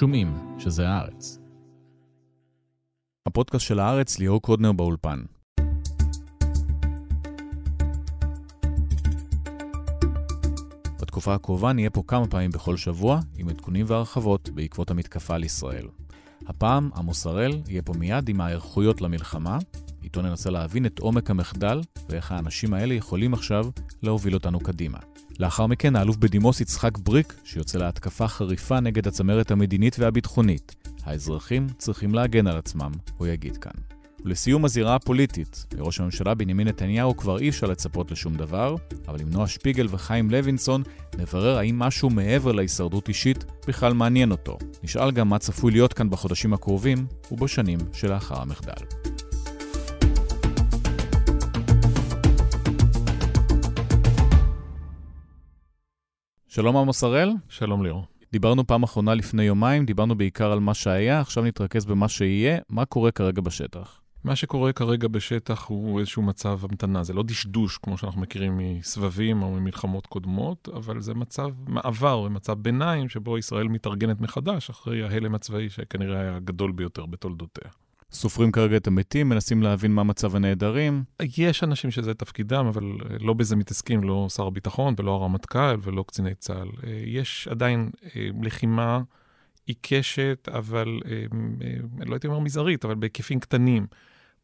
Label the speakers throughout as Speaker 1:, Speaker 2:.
Speaker 1: שומעים שזה הארץ. הפודקאסט של הארץ, ליאור קודנר באולפן. בתקופה הקרובה נהיה פה כמה פעמים בכל שבוע, עם עדכונים והרחבות בעקבות המתקפה על ישראל. הפעם עמוס הראל יהיה פה מיד עם ההיערכויות למלחמה, איתו ננסה להבין את עומק המחדל ואיך האנשים האלה יכולים עכשיו להוביל אותנו קדימה. לאחר מכן האלוף בדימוס יצחק בריק, שיוצא להתקפה חריפה נגד הצמרת המדינית והביטחונית. האזרחים צריכים להגן על עצמם, הוא יגיד כאן. ולסיום הזירה הפוליטית, לראש הממשלה בנימין נתניהו כבר אי אפשר לצפות לשום דבר, אבל עם נועה שפיגל וחיים לוינסון נברר האם משהו מעבר להישרדות אישית בכלל מעניין אותו. נשאל גם מה צפוי להיות כאן בחודשים הקרובים ובשנים שלאחר המחדל. שלום עמוס הראל.
Speaker 2: שלום ליאור.
Speaker 1: דיברנו פעם אחרונה לפני יומיים, דיברנו בעיקר על מה שהיה, עכשיו נתרכז במה שיהיה. מה קורה כרגע בשטח?
Speaker 2: מה שקורה כרגע בשטח הוא איזשהו מצב המתנה. זה לא דשדוש כמו שאנחנו מכירים מסבבים או ממלחמות קודמות, אבל זה מצב מעבר ומצב ביניים שבו ישראל מתארגנת מחדש אחרי ההלם הצבאי שכנראה היה הגדול ביותר בתולדותיה.
Speaker 1: סופרים כרגע את המתים, מנסים להבין מה מצב הנעדרים.
Speaker 2: יש אנשים שזה תפקידם, אבל אה, לא בזה מתעסקים, לא שר הביטחון ולא הרמטכ"ל ולא קציני צה"ל. אה, יש עדיין אה, לחימה עיקשת, אבל לא הייתי אומר מזערית, אבל בהיקפים קטנים.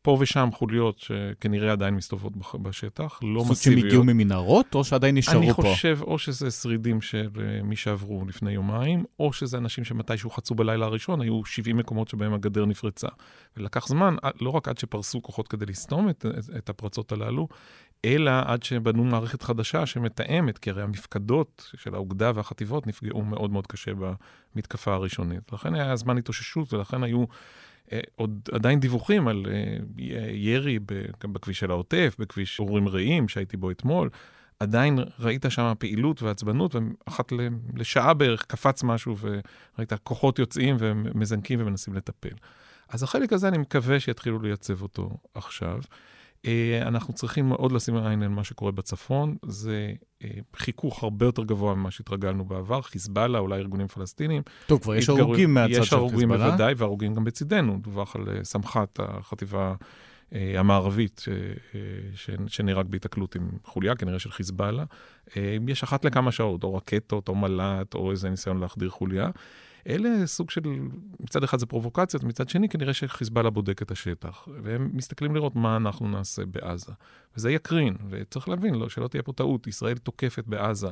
Speaker 2: פה ושם חוליות שכנראה עדיין מסתובבות בשטח, לא מסיביות. זאת
Speaker 1: אומרת שהם הגיעו ממנהרות, או שעדיין נשארו
Speaker 2: אני
Speaker 1: פה?
Speaker 2: אני חושב או שזה שרידים של מי שעברו לפני יומיים, או שזה אנשים שמתישהו חצו בלילה הראשון, היו 70 מקומות שבהם הגדר נפרצה. ולקח זמן, לא רק עד שפרסו כוחות כדי לסתום את, את, את הפרצות הללו, אלא עד שבנו מערכת חדשה שמתאמת, כי הרי המפקדות של האוגדה והחטיבות נפגעו מאוד מאוד קשה במתקפה הראשונית. לכן היה זמן התאוששות, ולכן היו... אה, עוד עדיין דיווחים על אה, ירי בכביש של העוטף, בכביש אורים רעים שהייתי בו אתמול. עדיין ראית שם פעילות ועצבנות, ואחת לשעה בערך קפץ משהו וראית כוחות יוצאים ומזנקים ומנסים לטפל. אז החלק הזה, אני מקווה שיתחילו לייצב אותו עכשיו. אה, אנחנו צריכים מאוד לשים עין על מה שקורה בצפון. זה אה, חיכוך הרבה יותר גבוה ממה שהתרגלנו בעבר. חיזבאללה, אולי ארגונים פלסטינים.
Speaker 1: טוב, כבר יש הרוגים מהצד של חיזבאללה.
Speaker 2: יש הרוגים בוודאי, והרוגים גם בצידנו. דווח על אה, סמח"ט, החטיבה המערבית, שנהרג בהיתקלות עם חוליה, כנראה של חיזבאללה. יש אחת לכמה שעות, או רקטות, או מל"ט, או איזה ניסיון להחדיר חוליה. אלה סוג של, מצד אחד זה פרובוקציות, מצד שני כנראה שחיזבאללה בודק את השטח, והם מסתכלים לראות מה אנחנו נעשה בעזה. וזה יקרין, וצריך להבין, לא, שלא תהיה פה טעות, ישראל תוקפת בעזה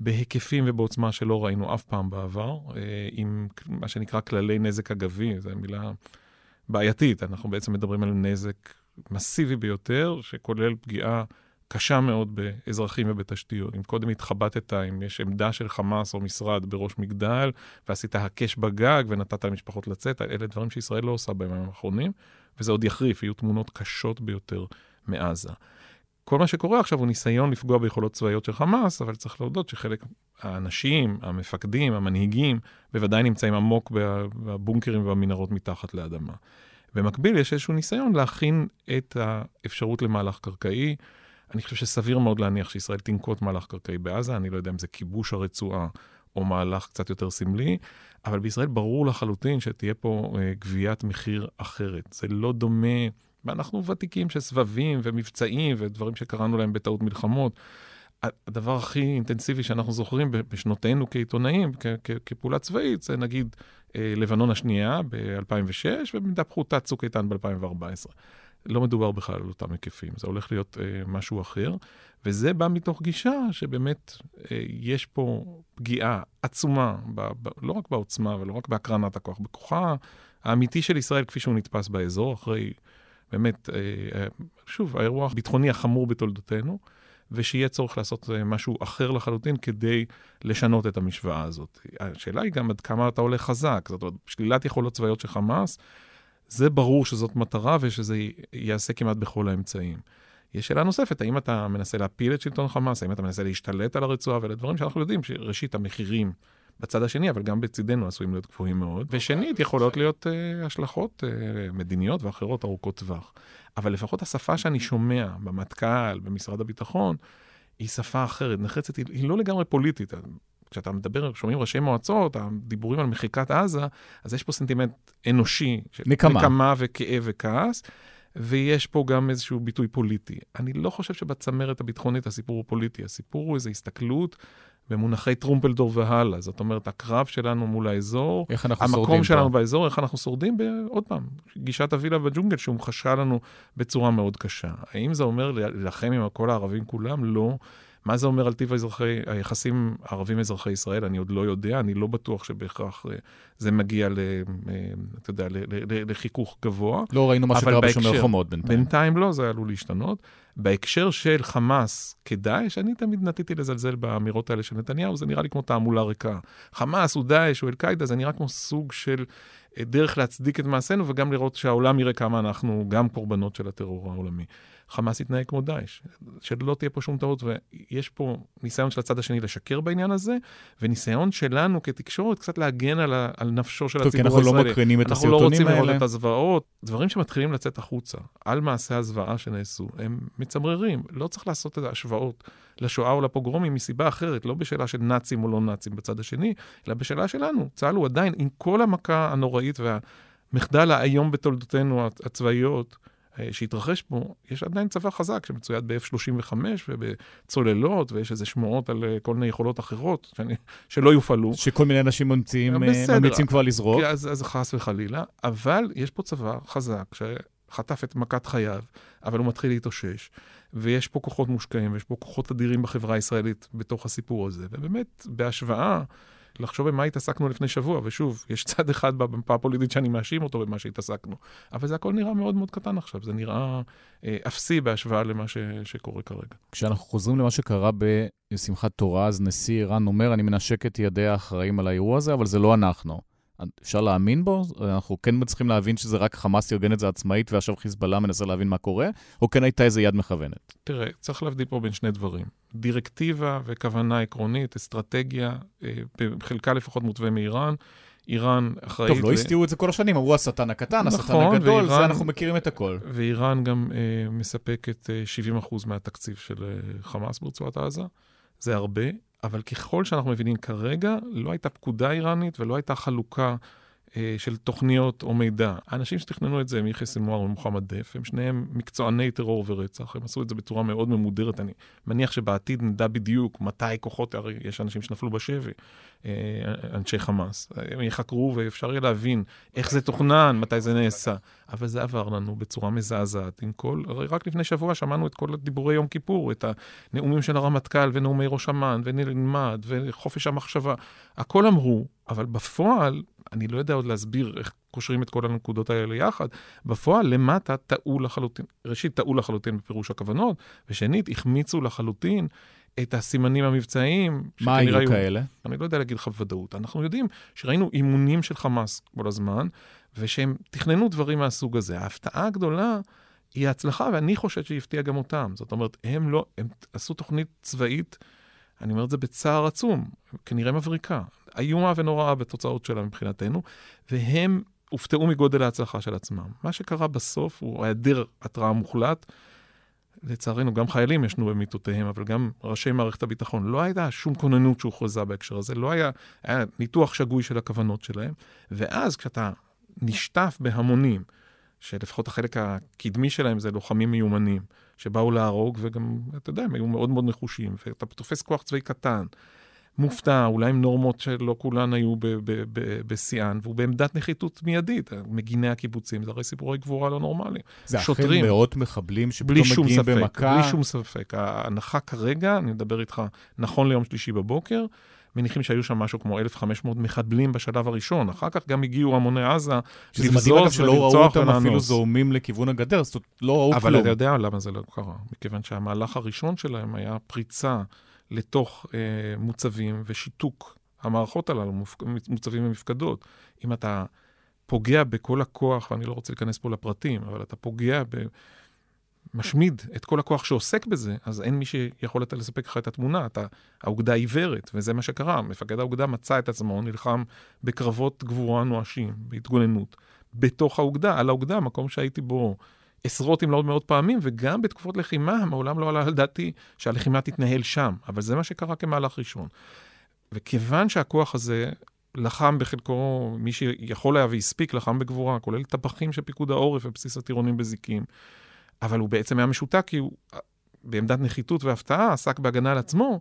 Speaker 2: בהיקפים ובעוצמה שלא ראינו אף פעם בעבר, אה, עם מה שנקרא כללי נזק אגבי, זו מילה בעייתית, אנחנו בעצם מדברים על נזק מסיבי ביותר, שכולל פגיעה קשה מאוד באזרחים ובתשתיות. אם קודם התחבטת, אם יש עמדה של חמאס או משרד בראש מגדל, ועשית הקש בגג ונתת למשפחות לצאת, אלה דברים שישראל לא עושה בימים האחרונים, וזה עוד יחריף, יהיו תמונות קשות ביותר מעזה. כל מה שקורה עכשיו הוא ניסיון לפגוע ביכולות צבאיות של חמאס, אבל צריך להודות שחלק האנשים, המפקדים, המנהיגים, בוודאי נמצאים עמוק בבונקרים והמנהרות מתחת לאדמה. במקביל, יש איזשהו ניסיון להכין את האפשרות למהלך קרקעי. אני חושב שסביר מאוד להניח שישראל תנקוט מהלך קרקעי בעזה, אני לא יודע אם זה כיבוש הרצועה או מהלך קצת יותר סמלי, אבל בישראל ברור לחלוטין שתהיה פה אה, גביית מחיר אחרת. זה לא דומה, ואנחנו ותיקים של סבבים ומבצעים ודברים שקראנו להם בטעות מלחמות. הדבר הכי אינטנסיבי שאנחנו זוכרים בשנותינו כעיתונאים, כפעולה צבאית, זה נגיד אה, לבנון השנייה ב-2006, ובמידה פחותה צוק איתן ב-2014. לא מדובר בכלל על אותם היקפים, זה הולך להיות אה, משהו אחר, וזה בא מתוך גישה שבאמת אה, יש פה פגיעה עצומה, ב, ב, לא רק בעוצמה ולא רק בהקרנת הכוח, בכוחה האמיתי של ישראל כפי שהוא נתפס באזור, אחרי באמת, אה, אה, שוב, האירוע הביטחוני החמור בתולדותינו, ושיהיה צורך לעשות אה, משהו אחר לחלוטין כדי לשנות את המשוואה הזאת. השאלה היא גם עד כמה אתה הולך חזק, זאת אומרת, שלילת יכולות צבאיות של חמאס, זה ברור שזאת מטרה ושזה ייעשה כמעט בכל האמצעים. יש שאלה נוספת, האם אתה מנסה להפיל את שלטון חמאס, האם אתה מנסה להשתלט על הרצועה, ואלה דברים שאנחנו יודעים שראשית המחירים בצד השני, אבל גם בצידנו עשויים להיות גבוהים מאוד. ושנית, יכולות להיות uh, השלכות uh, מדיניות ואחרות ארוכות טווח. אבל לפחות השפה שאני שומע במטכ"ל, במשרד הביטחון, היא שפה אחרת, נחרצת, היא לא לגמרי פוליטית. כשאתה מדבר, שומעים ראשי מועצות, הדיבורים על מחיקת עזה, אז יש פה סנטימנט אנושי.
Speaker 1: נקמה.
Speaker 2: נקמה וכאב וכעס. ויש פה גם איזשהו ביטוי פוליטי. אני לא חושב שבצמרת הביטחונית הסיפור הוא פוליטי, הסיפור הוא איזו הסתכלות במונחי טרומפלדור והלאה. זאת אומרת, הקרב שלנו מול האזור,
Speaker 1: איך אנחנו שורדים פה.
Speaker 2: המקום שלנו באזור, איך אנחנו שורדים, עוד פעם, גישת הווילה בג'ונגל שהומחשה לנו בצורה מאוד קשה. האם זה אומר להילחם עם כל הערבים כולם? לא. מה זה אומר על טיב האזרחי, היחסים ערבים-אזרחי ישראל? אני עוד לא יודע, אני לא בטוח שבהכרח אה, זה מגיע, ל, אה, אתה יודע, לחיכוך גבוה.
Speaker 1: לא ראינו מה שקרה בשומר חומות בינתיים.
Speaker 2: בינתיים לא, זה עלול להשתנות. בהקשר של חמאס כדאעש, אני תמיד נטיתי לזלזל באמירות האלה של נתניהו, זה נראה לי כמו תעמולה ריקה. חמאס הוא דאעש, הוא אל-קאעידה, זה נראה כמו סוג של אה, דרך להצדיק את מעשינו, וגם לראות שהעולם יראה כמה אנחנו גם קורבנות של הטרור העולמי. חמאס יתנהג כמו דאעש, שלא תהיה פה שום טעות, ויש פה ניסיון של הצד השני לשקר בעניין הזה, וניסיון שלנו כתקשורת קצת להגן על, ה, על נפשו של הציבור הישראלי.
Speaker 1: אנחנו לא מקרינים את הסרטונים האלה.
Speaker 2: אנחנו לא רוצים לראות את הזוועות. דברים שמתחילים לצאת החוצה על מעשי הזוועה שנעשו, הם מצמררים. לא צריך לעשות את ההשוואות לשואה או לפוגרומים מסיבה אחרת, לא בשאלה של נאצים או לא נאצים בצד השני, אלא בשאלה שלנו. צה"ל הוא עדיין, עם כל המכה הנוראית והמחדל האיום בתולדותינו הצבאיות, שהתרחש פה, יש עדיין צבא חזק שמצויד ב-F-35 ובצוללות, ויש איזה שמועות על אה, כל מיני יכולות אחרות שאני, שלא יופעלו.
Speaker 1: שכל מיני אנשים ממציאים, אה, ממליצים כבר לזרוק.
Speaker 2: אז, אז חס וחלילה, אבל יש פה צבא חזק שחטף את מכת חייו, אבל הוא מתחיל להתאושש, ויש פה כוחות מושקעים, ויש פה כוחות אדירים בחברה הישראלית בתוך הסיפור הזה, ובאמת, בהשוואה... לחשוב במה התעסקנו לפני שבוע, ושוב, יש צד אחד במפה הפוליטית שאני מאשים אותו במה שהתעסקנו, אבל זה הכל נראה מאוד מאוד קטן עכשיו, זה נראה אה, אפסי בהשוואה למה ש, שקורה כרגע.
Speaker 1: כשאנחנו חוזרים למה שקרה בשמחת תורה, אז נשיא איראן אומר, אני מנשק את ידי האחראים על האירוע הזה, אבל זה לא אנחנו. אפשר להאמין בו? אנחנו כן צריכים להבין שזה רק חמאס ארגן את זה עצמאית ועכשיו חיזבאללה מנסה להבין מה קורה? או כן הייתה איזה יד מכוונת?
Speaker 2: תראה, צריך להבדיל פה בין שני דברים. דירקטיבה וכוונה עקרונית, אסטרטגיה, אה, בחלקה לפחות מותווה מאיראן. איראן אחראית...
Speaker 1: טוב, לא הסתירו את זה כל השנים, אמרו השטן הקטן, השטן נכון, הגדול, ואיראן, זה אנחנו מכירים את הכל.
Speaker 2: ואיראן גם אה, מספקת אה, 70% מהתקציב של אה, חמאס ברצועת עזה. זה הרבה, אבל ככל שאנחנו מבינים כרגע, לא הייתה פקודה איראנית ולא הייתה חלוקה של תוכניות או מידע. האנשים שתכננו את זה הם יחיא סנוואר ומוחמד דף, הם שניהם מקצועני טרור ורצח, הם עשו את זה בצורה מאוד ממודרת. אני מניח שבעתיד נדע בדיוק מתי כוחות, הרי יש אנשים שנפלו בשבי, אה, אנשי חמאס. הם יחקרו ואפשר יהיה להבין איך זה תוכנן, מתי זה נעשה. אבל זה עבר לנו בצורה מזעזעת עם כל, הרי רק לפני שבוע שמענו את כל דיבורי יום כיפור, את הנאומים של הרמטכ"ל ונאומי ראש אמ"ן ונלמד וחופש המחשבה. הכל אמרו, אבל בפועל, אני לא יודע עוד להסביר איך קושרים את כל הנקודות האלה יחד, בפועל למטה טעו לחלוטין. ראשית, טעו לחלוטין בפירוש הכוונות, ושנית, החמיצו לחלוטין את הסימנים המבצעיים.
Speaker 1: מה היו היו כאלה?
Speaker 2: אני לא יודע להגיד לך בוודאות. אנחנו יודעים שראינו אימונים של חמאס כל הזמן, ושהם תכננו דברים מהסוג הזה. ההפתעה הגדולה היא ההצלחה, ואני חושב שהיא הפתיעה גם אותם. זאת אומרת, הם לא, הם עשו תוכנית צבאית, אני אומר את זה בצער עצום, כנראה מבריקה. איומה ונוראה בתוצאות שלה מבחינתנו, והם הופתעו מגודל ההצלחה של עצמם. מה שקרה בסוף הוא היעדר התראה מוחלט. לצערנו, גם חיילים ישנו במיטותיהם, אבל גם ראשי מערכת הביטחון. לא הייתה שום כוננות שהוכרזה בהקשר הזה, לא היה, היה ניתוח שגוי של הכוונות שלהם. ואז כשאתה נשטף בהמונים, שלפחות החלק הקדמי שלהם זה לוחמים מיומנים, שבאו להרוג, וגם, אתה יודע, הם היו מאוד מאוד נחושים, ואתה תופס כוח צבאי קטן, מופתע, אולי עם נורמות שלא כולן היו בשיאן, והוא בעמדת נחיתות מיידית. מגיני הקיבוצים, זה הרי סיפורי גבורה לא נורמליים.
Speaker 1: זה שוטרים, אכן מאות מחבלים שפתאום מגיעים
Speaker 2: ספק,
Speaker 1: במכה.
Speaker 2: בלי שום ספק. ההנחה כרגע, אני מדבר איתך נכון ליום שלישי בבוקר, מניחים שהיו שם משהו כמו 1,500 מחבלים בשלב הראשון. אחר כך גם הגיעו המוני עזה
Speaker 1: לבזוז ולרצוח שלא ראו אותם אפילו זורמים לכיוון הגדר, זאת אומרת, לא ראו
Speaker 2: כלום. אבל אתה יודע למה זה לא קרה. מכיוון שהמהלך הראשון שלהם היה פריצה לתוך אה, מוצבים ושיתוק המערכות הללו, מוצבים ומפקדות. אם אתה פוגע בכל הכוח, ואני לא רוצה להיכנס פה לפרטים, אבל אתה פוגע ב... משמיד את כל הכוח שעוסק בזה, אז אין מי שיכול לספק לך את התמונה, אתה, האוגדה עיוורת, וזה מה שקרה. מפקד האוגדה מצא את עצמו, נלחם בקרבות גבורה נואשים, בהתגוננות, בתוך האוגדה, על האוגדה, מקום שהייתי בו עשרות אם לא מאות פעמים, וגם בתקופות לחימה, מעולם לא עלה על דעתי שהלחימה תתנהל שם, אבל זה מה שקרה כמהלך ראשון. וכיוון שהכוח הזה לחם בחלקו, מי שיכול היה והספיק, לחם בגבורה, כולל טבחים של פיקוד העורף ובסיס הטירונים בזיקים. אבל הוא בעצם היה משותק כי הוא בעמדת נחיתות והפתעה עסק בהגנה על עצמו.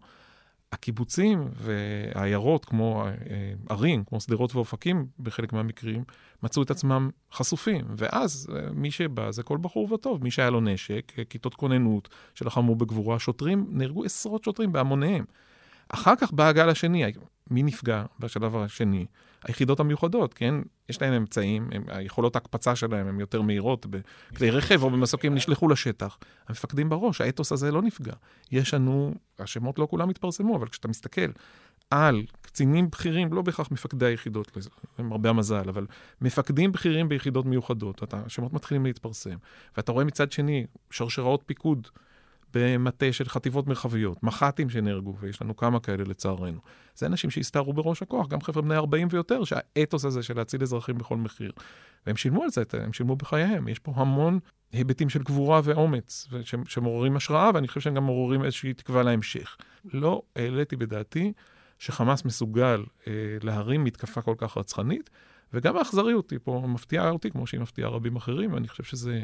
Speaker 2: הקיבוצים והעיירות, כמו אה, ערים, כמו שדרות ואופקים, בחלק מהמקרים, מצאו את עצמם חשופים. ואז אה, מי שבא זה כל בחור וטוב. מי שהיה לו נשק, אה, כיתות כוננות שלחמו בגבורה, שוטרים, נהרגו עשרות שוטרים בהמוניהם. אחר כך בא הגל השני, מי נפגע בשלב השני? היחידות המיוחדות, כן? יש להם אמצעים, הם, היכולות ההקפצה שלהם הן יותר מהירות, בכלי רכב או במסוקים נשלחו לשטח. המפקדים בראש, האתוס הזה לא נפגע. יש לנו, השמות לא כולם התפרסמו, אבל כשאתה מסתכל על קצינים בכירים, לא בהכרח מפקדי היחידות, למרבה המזל, אבל מפקדים בכירים ביחידות מיוחדות, אתה, השמות מתחילים להתפרסם. ואתה רואה מצד שני שרשראות פיקוד. במטה של חטיבות מרחביות, מח"טים שנהרגו, ויש לנו כמה כאלה לצערנו. זה אנשים שהסתערו בראש הכוח, גם חבר'ה בני 40 ויותר, שהאתוס הזה של להציל אזרחים בכל מחיר. והם שילמו על זה, הם שילמו בחייהם. יש פה המון היבטים של גבורה ואומץ, שמעוררים השראה, ואני חושב שהם גם מעוררים איזושהי תקווה להמשך. לא העליתי בדעתי שחמאס מסוגל אה, להרים מתקפה כל כך רצחנית, וגם האכזריות היא פה מפתיעה אותי, כמו שהיא מפתיעה רבים אחרים, ואני חושב שזה...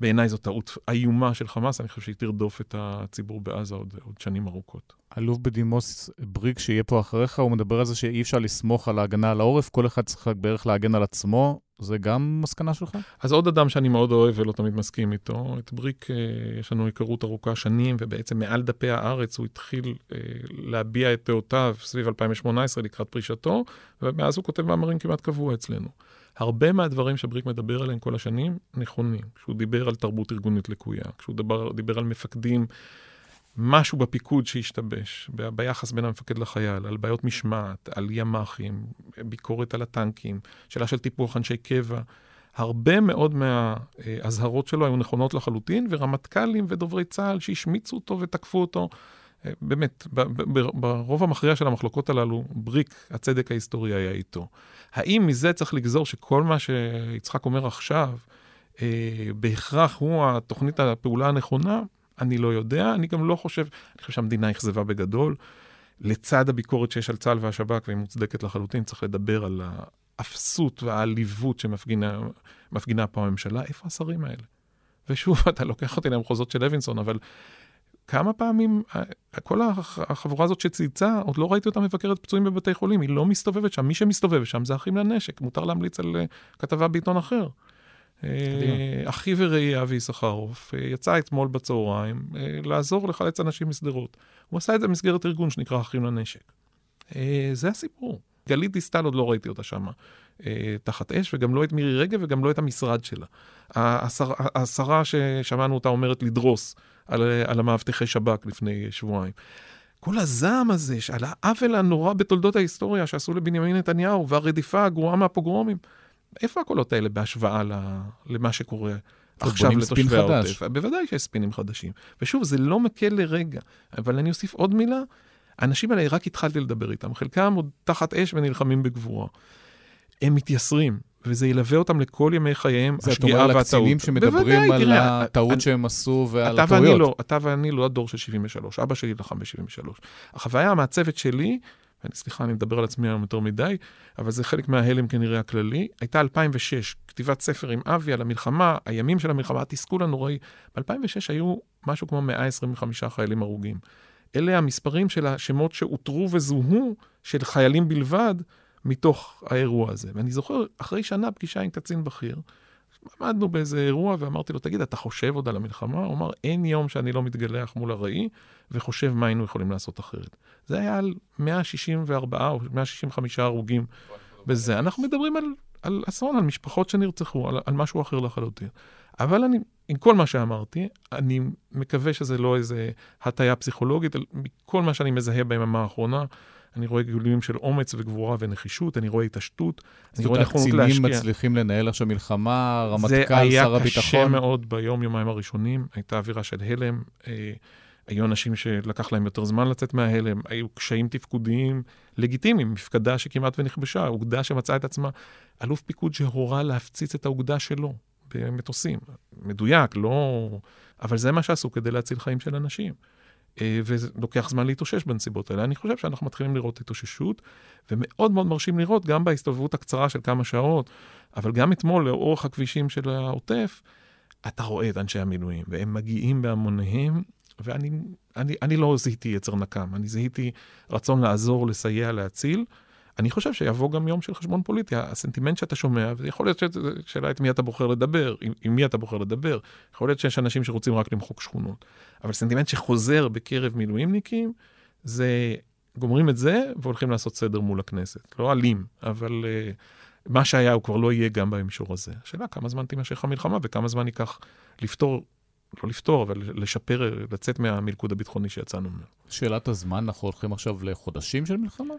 Speaker 2: בעיניי זו טעות איומה של חמאס, אני חושב שהיא תרדוף את הציבור בעזה עוד, עוד שנים ארוכות.
Speaker 1: אלוף בדימוס בריק, שיהיה פה אחריך, הוא מדבר על זה שאי אפשר לסמוך על ההגנה על העורף, כל אחד צריך בערך להגן על עצמו. זה גם מסקנה שלך?
Speaker 2: אז עוד אדם שאני מאוד אוהב ולא תמיד מסכים איתו, את בריק, אה, יש לנו היכרות ארוכה שנים, ובעצם מעל דפי הארץ הוא התחיל אה, להביע את דעותיו סביב 2018 לקראת פרישתו, ומאז הוא כותב מאמרים כמעט קבוע אצלנו. הרבה מהדברים שבריק מדבר עליהם כל השנים נכונים. כשהוא דיבר על תרבות ארגונית לקויה, כשהוא דיבר, דיבר על מפקדים, משהו בפיקוד שהשתבש, ב- ביחס בין המפקד לחייל, על בעיות משמעת, על ימ"חים, ביקורת על הטנקים, שאלה של טיפוח אנשי קבע. הרבה מאוד מהאזהרות שלו היו נכונות לחלוטין, ורמטכ"לים ודוברי צה"ל שהשמיצו אותו ותקפו אותו. באמת, ברוב המכריע של המחלוקות הללו, בריק, הצדק ההיסטורי היה איתו. האם מזה צריך לגזור שכל מה שיצחק אומר עכשיו, אה, בהכרח הוא התוכנית הפעולה הנכונה? אני לא יודע, אני גם לא חושב, אני חושב שהמדינה אכזבה בגדול. לצד הביקורת שיש על צה"ל והשב"כ, והיא מוצדקת לחלוטין, צריך לדבר על האפסות והעליבות שמפגינה פה הממשלה. איפה השרים האלה? ושוב, אתה לוקח אותי למחוזות של לוינסון, אבל כמה פעמים, אה, כל החבורה הזאת שצייצה, עוד לא ראיתי אותה מבקרת פצועים בבתי חולים, היא לא מסתובבת שם, מי שמסתובב שם זה אחים לנשק, מותר להמליץ על אה, כתבה בעיתון אחר. אה, אחי ורעי אבי יששכרוף יצא אתמול בצהריים לעזור לחלץ אנשים משדרות. הוא עשה את זה במסגרת ארגון שנקרא אחים לנשק. זה הסיפור. גלית דיסטל עוד לא ראיתי אותה שם תחת אש, וגם לא את מירי רגב וגם לא את המשרד שלה. השרה ששמענו אותה אומרת לדרוס. על, על המאבטחי שב"כ לפני שבועיים. כל הזעם הזה, על העוול הנורא בתולדות ההיסטוריה שעשו לבנימין נתניהו, והרדיפה הגרועה מהפוגרומים, איפה הקולות האלה בהשוואה למה שקורה עכשיו לתושבי העוטף? בוודאי שיש ספינים חדשים. ושוב, זה לא מקל לרגע, אבל אני אוסיף עוד מילה, האנשים האלה, רק התחלתי לדבר איתם, חלקם עוד תחת אש ונלחמים בגבורה. הם מתייסרים, וזה ילווה אותם לכל ימי חייהם,
Speaker 1: השגיאה והטעות. זה אתה אומר לקצינים שמדברים על הטעות שהם עשו ועל אתה הטעויות.
Speaker 2: לא, אתה ואני לא הדור של 73, אבא שלי לחם ב-73. החוויה המעצבת שלי, ואני, סליחה, אני מדבר על עצמי היום יותר מדי, אבל זה חלק מההלם כנראה הכללי, הייתה 2006, כתיבת ספר עם אבי על המלחמה, הימים של המלחמה, התסכול הנוראי. ב-2006 היו משהו כמו 125 חיילים הרוגים. אלה המספרים של השמות שאותרו וזוהו של חיילים בלבד, מתוך האירוע הזה. ואני זוכר, אחרי שנה פגישה עם קצין בכיר, עמדנו באיזה אירוע ואמרתי לו, תגיד, אתה חושב עוד על המלחמה? הוא אמר, אין יום שאני לא מתגלח מול הראי וחושב מה היינו יכולים לעשות אחרת. זה היה על 164 או 165 הרוגים בזה. אנחנו מדברים על, על אסון, על משפחות שנרצחו, על, על משהו אחר לחלוטין. אבל אני, עם כל מה שאמרתי, אני מקווה שזה לא איזה הטיה פסיכולוגית, מכל מה שאני מזהה ביממה האחרונה, אני רואה גילויים של אומץ וגבורה ונחישות, אני רואה התעשתות, אני רואה נכונות להשקיע.
Speaker 1: הקצינים מצליחים לנהל עכשיו מלחמה, רמטכ"ל, שר הביטחון.
Speaker 2: זה היה קשה מאוד ביום, יומיים הראשונים, הייתה אווירה של הלם. אה, היו אנשים שלקח להם יותר זמן לצאת מההלם, היו קשיים תפקודיים לגיטימיים, מפקדה שכמעט ונכבשה, אוגדה שמצאה את עצמה, אלוף פיקוד שהורה להפציץ את האוגדה שלו במטוסים. מדויק, לא... אבל זה מה שעשו כדי להציל חיים של אנשים. אה, ולוקח זמן להתאושש בנסיבות האלה. אני חושב שאנחנו מתחילים לראות התאוששות, ומאוד מאוד מרשים לראות, גם בהסתובבות הקצרה של כמה שעות, אבל גם אתמול, לאורך הכבישים של העוטף, אתה רואה את אנשי המילואים, והם מגיעים בהמוניהם, ואני אני, אני לא זיהיתי יצר נקם, אני זיהיתי רצון לעזור, לסייע, להציל. אני חושב שיבוא גם יום של חשבון פוליטי. הסנטימנט שאתה שומע, ויכול להיות שאלה את מי אתה בוחר לדבר, עם, עם מי אתה בוחר לדבר. יכול להיות שיש אנשים שרוצים רק למחוק שכונות. אבל סנטימנט שחוזר בקרב מילואימניקים, זה גומרים את זה והולכים לעשות סדר מול הכנסת. לא אלים, אבל uh, מה שהיה הוא כבר לא יהיה גם במישור הזה. השאלה כמה זמן תימשך המלחמה וכמה זמן ייקח לפתור לא לפתור, אבל לשפר, לצאת מהמלכוד הביטחוני שיצאנו ממנו.
Speaker 1: שאלת הזמן, אנחנו הולכים עכשיו לחודשים של מלחמה?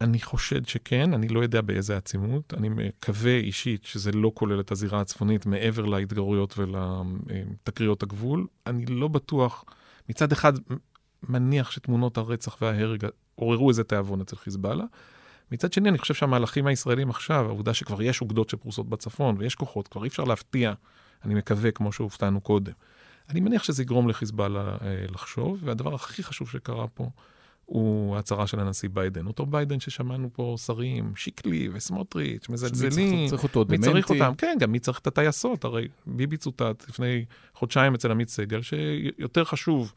Speaker 2: אני חושד שכן, אני לא יודע באיזה עצימות. אני מקווה אישית שזה לא כולל את הזירה הצפונית מעבר להתגרויות ולתקריות הגבול. אני לא בטוח, מצד אחד מניח שתמונות הרצח וההרג עוררו איזה תיאבון אצל חיזבאללה. מצד שני, אני חושב שהמהלכים הישראלים עכשיו, העובדה שכבר יש אוגדות שפרוסות בצפון ויש כוחות, כבר אי אפשר להפתיע, אני מקווה, כמו שהופתענו קודם. אני מניח שזה יגרום לחיזבאללה אה, לחשוב, והדבר הכי חשוב שקרה פה הוא ההצהרה של הנשיא ביידן. אותו ביידן ששמענו פה שרים, שיקלי וסמוטריץ', מזלזלים.
Speaker 1: מי צריך אותו?
Speaker 2: דמנטי? מי צריך אותם? כן, גם מי צריך את הטייסות? הרי ביבי צוטט לפני חודשיים אצל עמית סגל, שיותר חשוב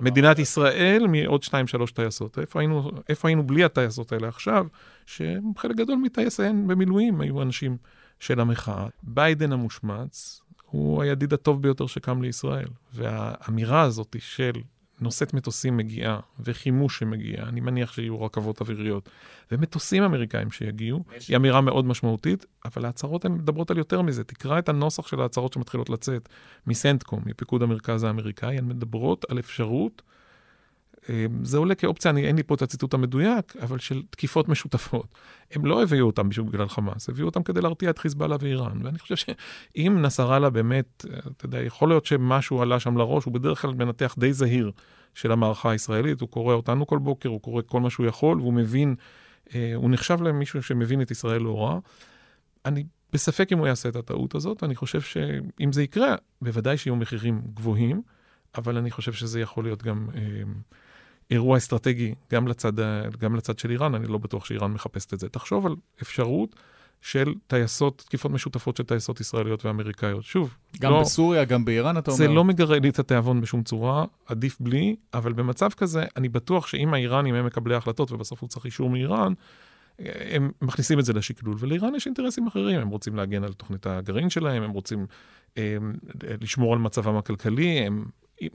Speaker 2: מדינת ישראל מעוד שתיים, שלוש טייסות. איפה היינו, איפה היינו בלי הטייסות האלה עכשיו? שחלק גדול מטייסיהן במילואים היו אנשים של המחאה. ביידן המושמץ הוא הידיד הטוב ביותר שקם לישראל. והאמירה הזאת של נושאת מטוסים מגיעה, וחימוש שמגיע, אני מניח שיהיו רכבות אוויריות, ומטוסים אמריקאים שיגיעו, היא אמירה מאוד משמעותית, אבל ההצהרות הן מדברות על יותר מזה. תקרא את הנוסח של ההצהרות שמתחילות לצאת מסנטקום, מפיקוד המרכז האמריקאי, הן מדברות על אפשרות זה עולה כאופציה, אני, אין לי פה את הציטוט המדויק, אבל של תקיפות משותפות. הם לא הביאו אותם בגלל חמאס, הביאו אותם כדי להרתיע את חיזבאללה ואיראן. ואני חושב שאם נסראללה באמת, אתה יודע, יכול להיות שמשהו עלה שם לראש, הוא בדרך כלל מנתח די זהיר של המערכה הישראלית, הוא קורא אותנו כל בוקר, הוא קורא כל מה שהוא יכול, והוא מבין, אה, הוא נחשב למישהו שמבין את ישראל לא רע. אני בספק אם הוא יעשה את הטעות הזאת, ואני חושב שאם זה יקרה, בוודאי שיהיו מחירים גבוהים, אבל אני חושב שזה יכול להיות גם... אה, אירוע אסטרטגי גם לצד, גם לצד של איראן, אני לא בטוח שאיראן מחפשת את זה. תחשוב על אפשרות של טייסות, תקיפות משותפות של טייסות ישראליות ואמריקאיות. שוב,
Speaker 1: גם לא, בסוריה, גם באיראן, אתה
Speaker 2: זה
Speaker 1: אומר?
Speaker 2: זה לא מגרה לי את התיאבון בשום צורה, עדיף בלי, אבל במצב כזה, אני בטוח שאם האיראנים הם מקבלי ההחלטות, ובסוף הוא צריך אישור מאיראן, הם מכניסים את זה לשקלול, ולאיראן יש אינטרסים אחרים, הם רוצים להגן על תוכנית הגרעין שלהם, הם רוצים הם, לשמור על מצבם הכלכלי, הם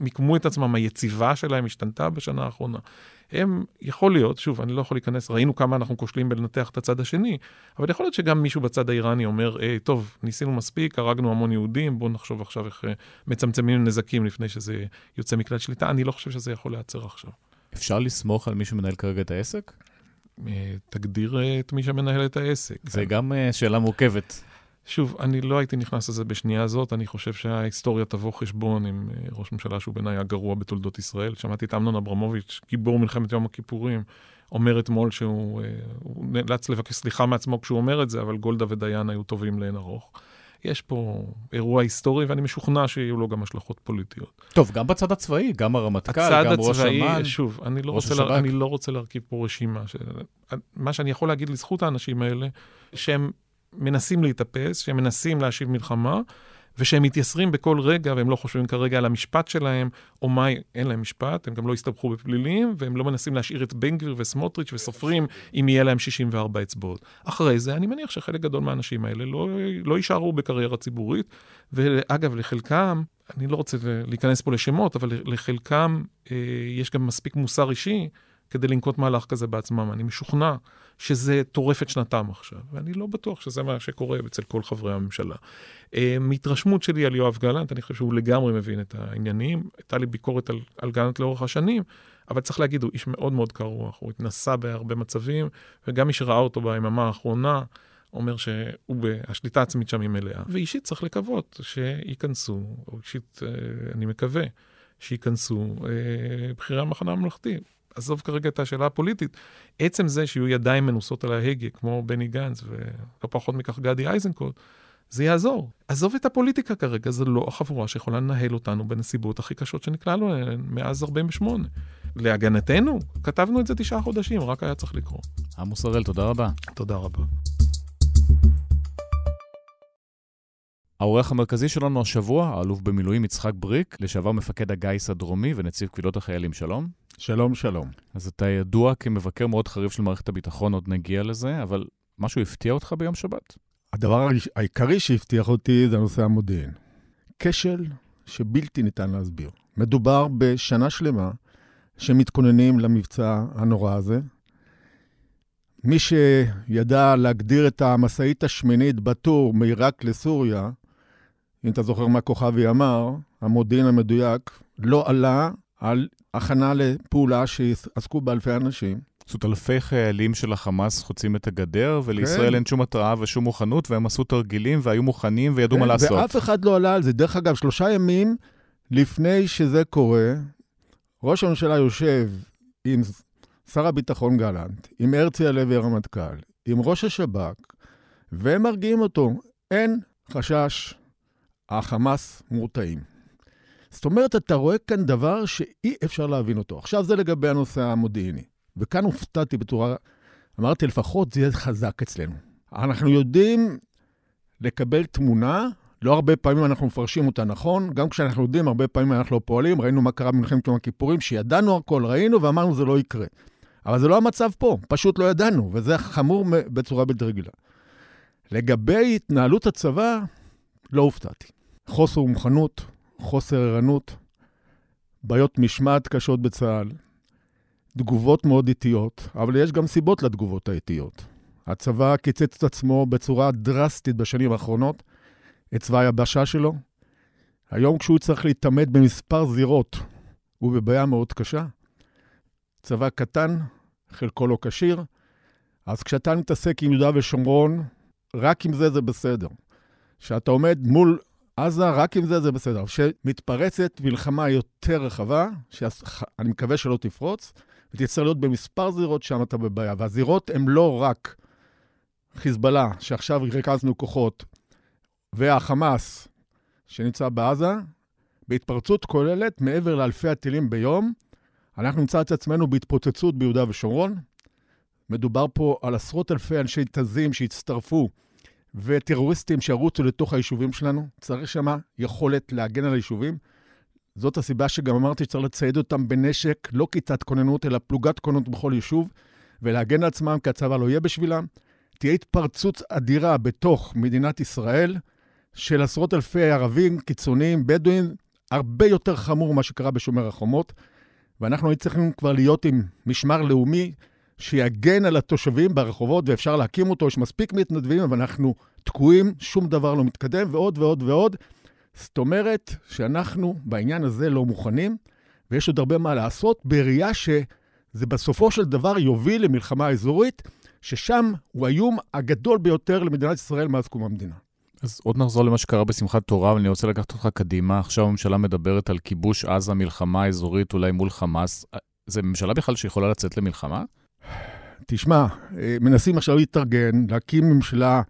Speaker 2: מיקמו את עצמם, היציבה שלהם השתנתה בשנה האחרונה. הם, יכול להיות, שוב, אני לא יכול להיכנס, ראינו כמה אנחנו כושלים בלנתח את הצד השני, אבל יכול להיות שגם מישהו בצד האיראני אומר, היי, טוב, ניסינו מספיק, הרגנו המון יהודים, בואו נחשוב עכשיו איך אה, מצמצמים נזקים לפני שזה יוצא מכלל שליטה. אני לא חושב שזה יכול להיעצר עכשיו.
Speaker 1: אפשר לסמוך על מי שמנהל כרגע את העסק?
Speaker 2: אה, תגדיר אה, את מי שמנהל את העסק.
Speaker 1: זה גם שאלה מורכבת.
Speaker 2: שוב, אני לא הייתי נכנס לזה בשנייה הזאת, אני חושב שההיסטוריה תבוא חשבון עם אה, ראש ממשלה שהוא בעיניי הגרוע בתולדות ישראל. שמעתי את אמנון אברמוביץ', גיבור מלחמת יום הכיפורים, אומר אתמול שהוא אה, נאלץ לבקש סליחה מעצמו כשהוא אומר את זה, אבל גולדה ודיין היו טובים לאין ארוך. יש פה אירוע היסטורי, ואני משוכנע שיהיו לו גם השלכות פוליטיות.
Speaker 1: טוב, גם בצד הצבאי, גם הרמטכ"ל, גם ראש אמ"ן,
Speaker 2: הצבאי, שוב, אני לא, רוצה לה, אני לא רוצה להרכיב פה רשימה. ש... מה שאני יכול להגיד לזכות האנשים האלה, שהם מנסים להתאפס, שהם מנסים להשיב מלחמה, ושהם מתייסרים בכל רגע, והם לא חושבים כרגע על המשפט שלהם, או מה, אין להם משפט, הם גם לא הסתבכו בפלילים, והם לא מנסים להשאיר את בן גביר וסמוטריץ' וסופרים אם יהיה להם 64 אצבעות. אחרי זה, אני מניח שחלק גדול מהאנשים האלה לא, לא יישארו בקריירה ציבורית, ואגב, לחלקם, אני לא רוצה להיכנס פה לשמות, אבל לחלקם אה, יש גם מספיק מוסר אישי כדי לנקוט מהלך כזה בעצמם. אני משוכנע שזה טורף את שנתם עכשיו, ואני לא בטוח שזה מה שקורה אצל כל חברי הממשלה. אה, מהתרשמות שלי על יואב גלנט, אני חושב שהוא לגמרי מבין את העניינים. הייתה לי ביקורת על, על גלנט לאורך השנים, אבל צריך להגיד, הוא איש מאוד מאוד קר רוח, הוא התנסה בהרבה מצבים, וגם מי שראה אותו ביממה האחרונה, אומר שהשליטה העצמית שם היא מלאה. ואישית צריך לקוות שייכנסו, או אישית אה, אני מקווה, שייכנסו אה, בכירי המחנה הממלכתי. עזוב כרגע את השאלה הפוליטית, עצם זה שיהיו ידיים מנוסות על ההגה, כמו בני גנץ, ולא פחות מכך גדי איזנקוט, זה יעזור. עזוב את הפוליטיקה כרגע, זו לא החבורה שיכולה לנהל אותנו בנסיבות הכי קשות שנקלענו אליהן מאז 48. להגנתנו, כתבנו את זה תשעה חודשים, רק היה צריך לקרוא.
Speaker 1: עמוס הראל, תודה רבה.
Speaker 2: תודה רבה.
Speaker 1: העורך המרכזי שלנו השבוע, האלוף במילואים יצחק בריק, לשעבר מפקד הגיס הדרומי ונציב קבילות החיילים. שלום.
Speaker 3: שלום, שלום.
Speaker 1: אז אתה ידוע כמבקר מאוד חריף של מערכת הביטחון, עוד נגיע לזה, אבל משהו הפתיע אותך ביום שבת?
Speaker 3: הדבר העיקרי שהבטיח אותי זה נושא המודיעין. כשל שבלתי ניתן להסביר. מדובר בשנה שלמה שמתכוננים למבצע הנורא הזה. מי שידע להגדיר את המשאית השמינית בטור מעיראק לסוריה, אם אתה זוכר מה כוכבי אמר, המודיעין המדויק לא עלה על הכנה לפעולה שעסקו באלפי אנשים.
Speaker 1: זאת אלפי חיילים של החמאס חוצים את הגדר, ולישראל כן. אין שום התראה ושום מוכנות, והם עשו תרגילים והיו מוכנים וידעו כן, מה לעשות.
Speaker 3: ואף אחד לא עלה על זה. דרך אגב, שלושה ימים לפני שזה קורה, ראש הממשלה יושב עם שר הביטחון גלנט, עם הרצי הלוי הרמטכ"ל, עם ראש השב"כ, והם מרגיעים אותו. אין חשש, החמאס מורתעים. זאת אומרת, אתה רואה כאן דבר שאי אפשר להבין אותו. עכשיו זה לגבי הנושא המודיעיני. וכאן הופתעתי בצורה, אמרתי, לפחות זה יהיה חזק אצלנו. אנחנו יודעים לקבל תמונה, לא הרבה פעמים אנחנו מפרשים אותה נכון, גם כשאנחנו יודעים, הרבה פעמים אנחנו לא פועלים, ראינו מה קרה במלחמת יום הכיפורים, שידענו הכל, ראינו ואמרנו זה לא יקרה. אבל זה לא המצב פה, פשוט לא ידענו, וזה חמור בצורה בלתי רגילה. לגבי התנהלות הצבא, לא הופתעתי. חוסר מוכנות, חוסר ערנות, בעיות משמעת קשות בצה"ל, תגובות מאוד איטיות, אבל יש גם סיבות לתגובות האיטיות. הצבא קיצץ את עצמו בצורה דרסטית בשנים האחרונות, את צבא היבשה שלו. היום כשהוא צריך להתעמת במספר זירות, הוא בבעיה מאוד קשה. צבא קטן, חלקו לא כשיר, אז כשאתה מתעסק עם יהודה ושומרון, רק עם זה זה בסדר. כשאתה עומד מול עזה, רק עם זה זה בסדר. כשמתפרצת מלחמה יותר רחבה, שאני מקווה שלא תפרוץ, ותצטרך להיות במספר זירות, שם אתה בבעיה. והזירות הן לא רק חיזבאללה, שעכשיו ריכזנו כוחות, והחמאס, שנמצא בעזה, בהתפרצות כוללת, מעבר לאלפי הטילים ביום, אנחנו נמצא את עצמנו בהתפוצצות ביהודה ושומרון. מדובר פה על עשרות אלפי אנשי תזים שהצטרפו וטרוריסטים שירוצו לתוך היישובים שלנו. צריך שמה יכולת להגן על היישובים. זאת הסיבה שגם אמרתי שצריך לצייד אותם בנשק, לא כיתת כוננות, אלא פלוגת כוננות בכל יישוב, ולהגן על עצמם, כי הצבא לא יהיה בשבילם. תהיה התפרצות אדירה בתוך מדינת ישראל של עשרות אלפי ערבים, קיצוניים, בדואים, הרבה יותר חמור ממה שקרה בשומר החומות. ואנחנו היינו צריכים כבר להיות עם משמר לאומי שיגן על התושבים ברחובות, ואפשר להקים אותו, יש מספיק מתנדבים, אבל אנחנו תקועים, שום דבר לא מתקדם, ועוד ועוד ועוד. זאת אומרת שאנחנו בעניין הזה לא מוכנים, ויש עוד הרבה מה לעשות, בראייה שזה בסופו של דבר יוביל למלחמה אזורית, ששם הוא האיום הגדול ביותר למדינת ישראל מאז קום המדינה.
Speaker 1: אז עוד נחזור למה שקרה בשמחת תורה, אבל אני רוצה לקחת אותך קדימה. עכשיו הממשלה מדברת על כיבוש עזה, מלחמה אזורית אולי מול חמאס. זה ממשלה בכלל שיכולה לצאת למלחמה?
Speaker 3: תשמע, אה, מנסים עכשיו להתארגן, להקים ממשלה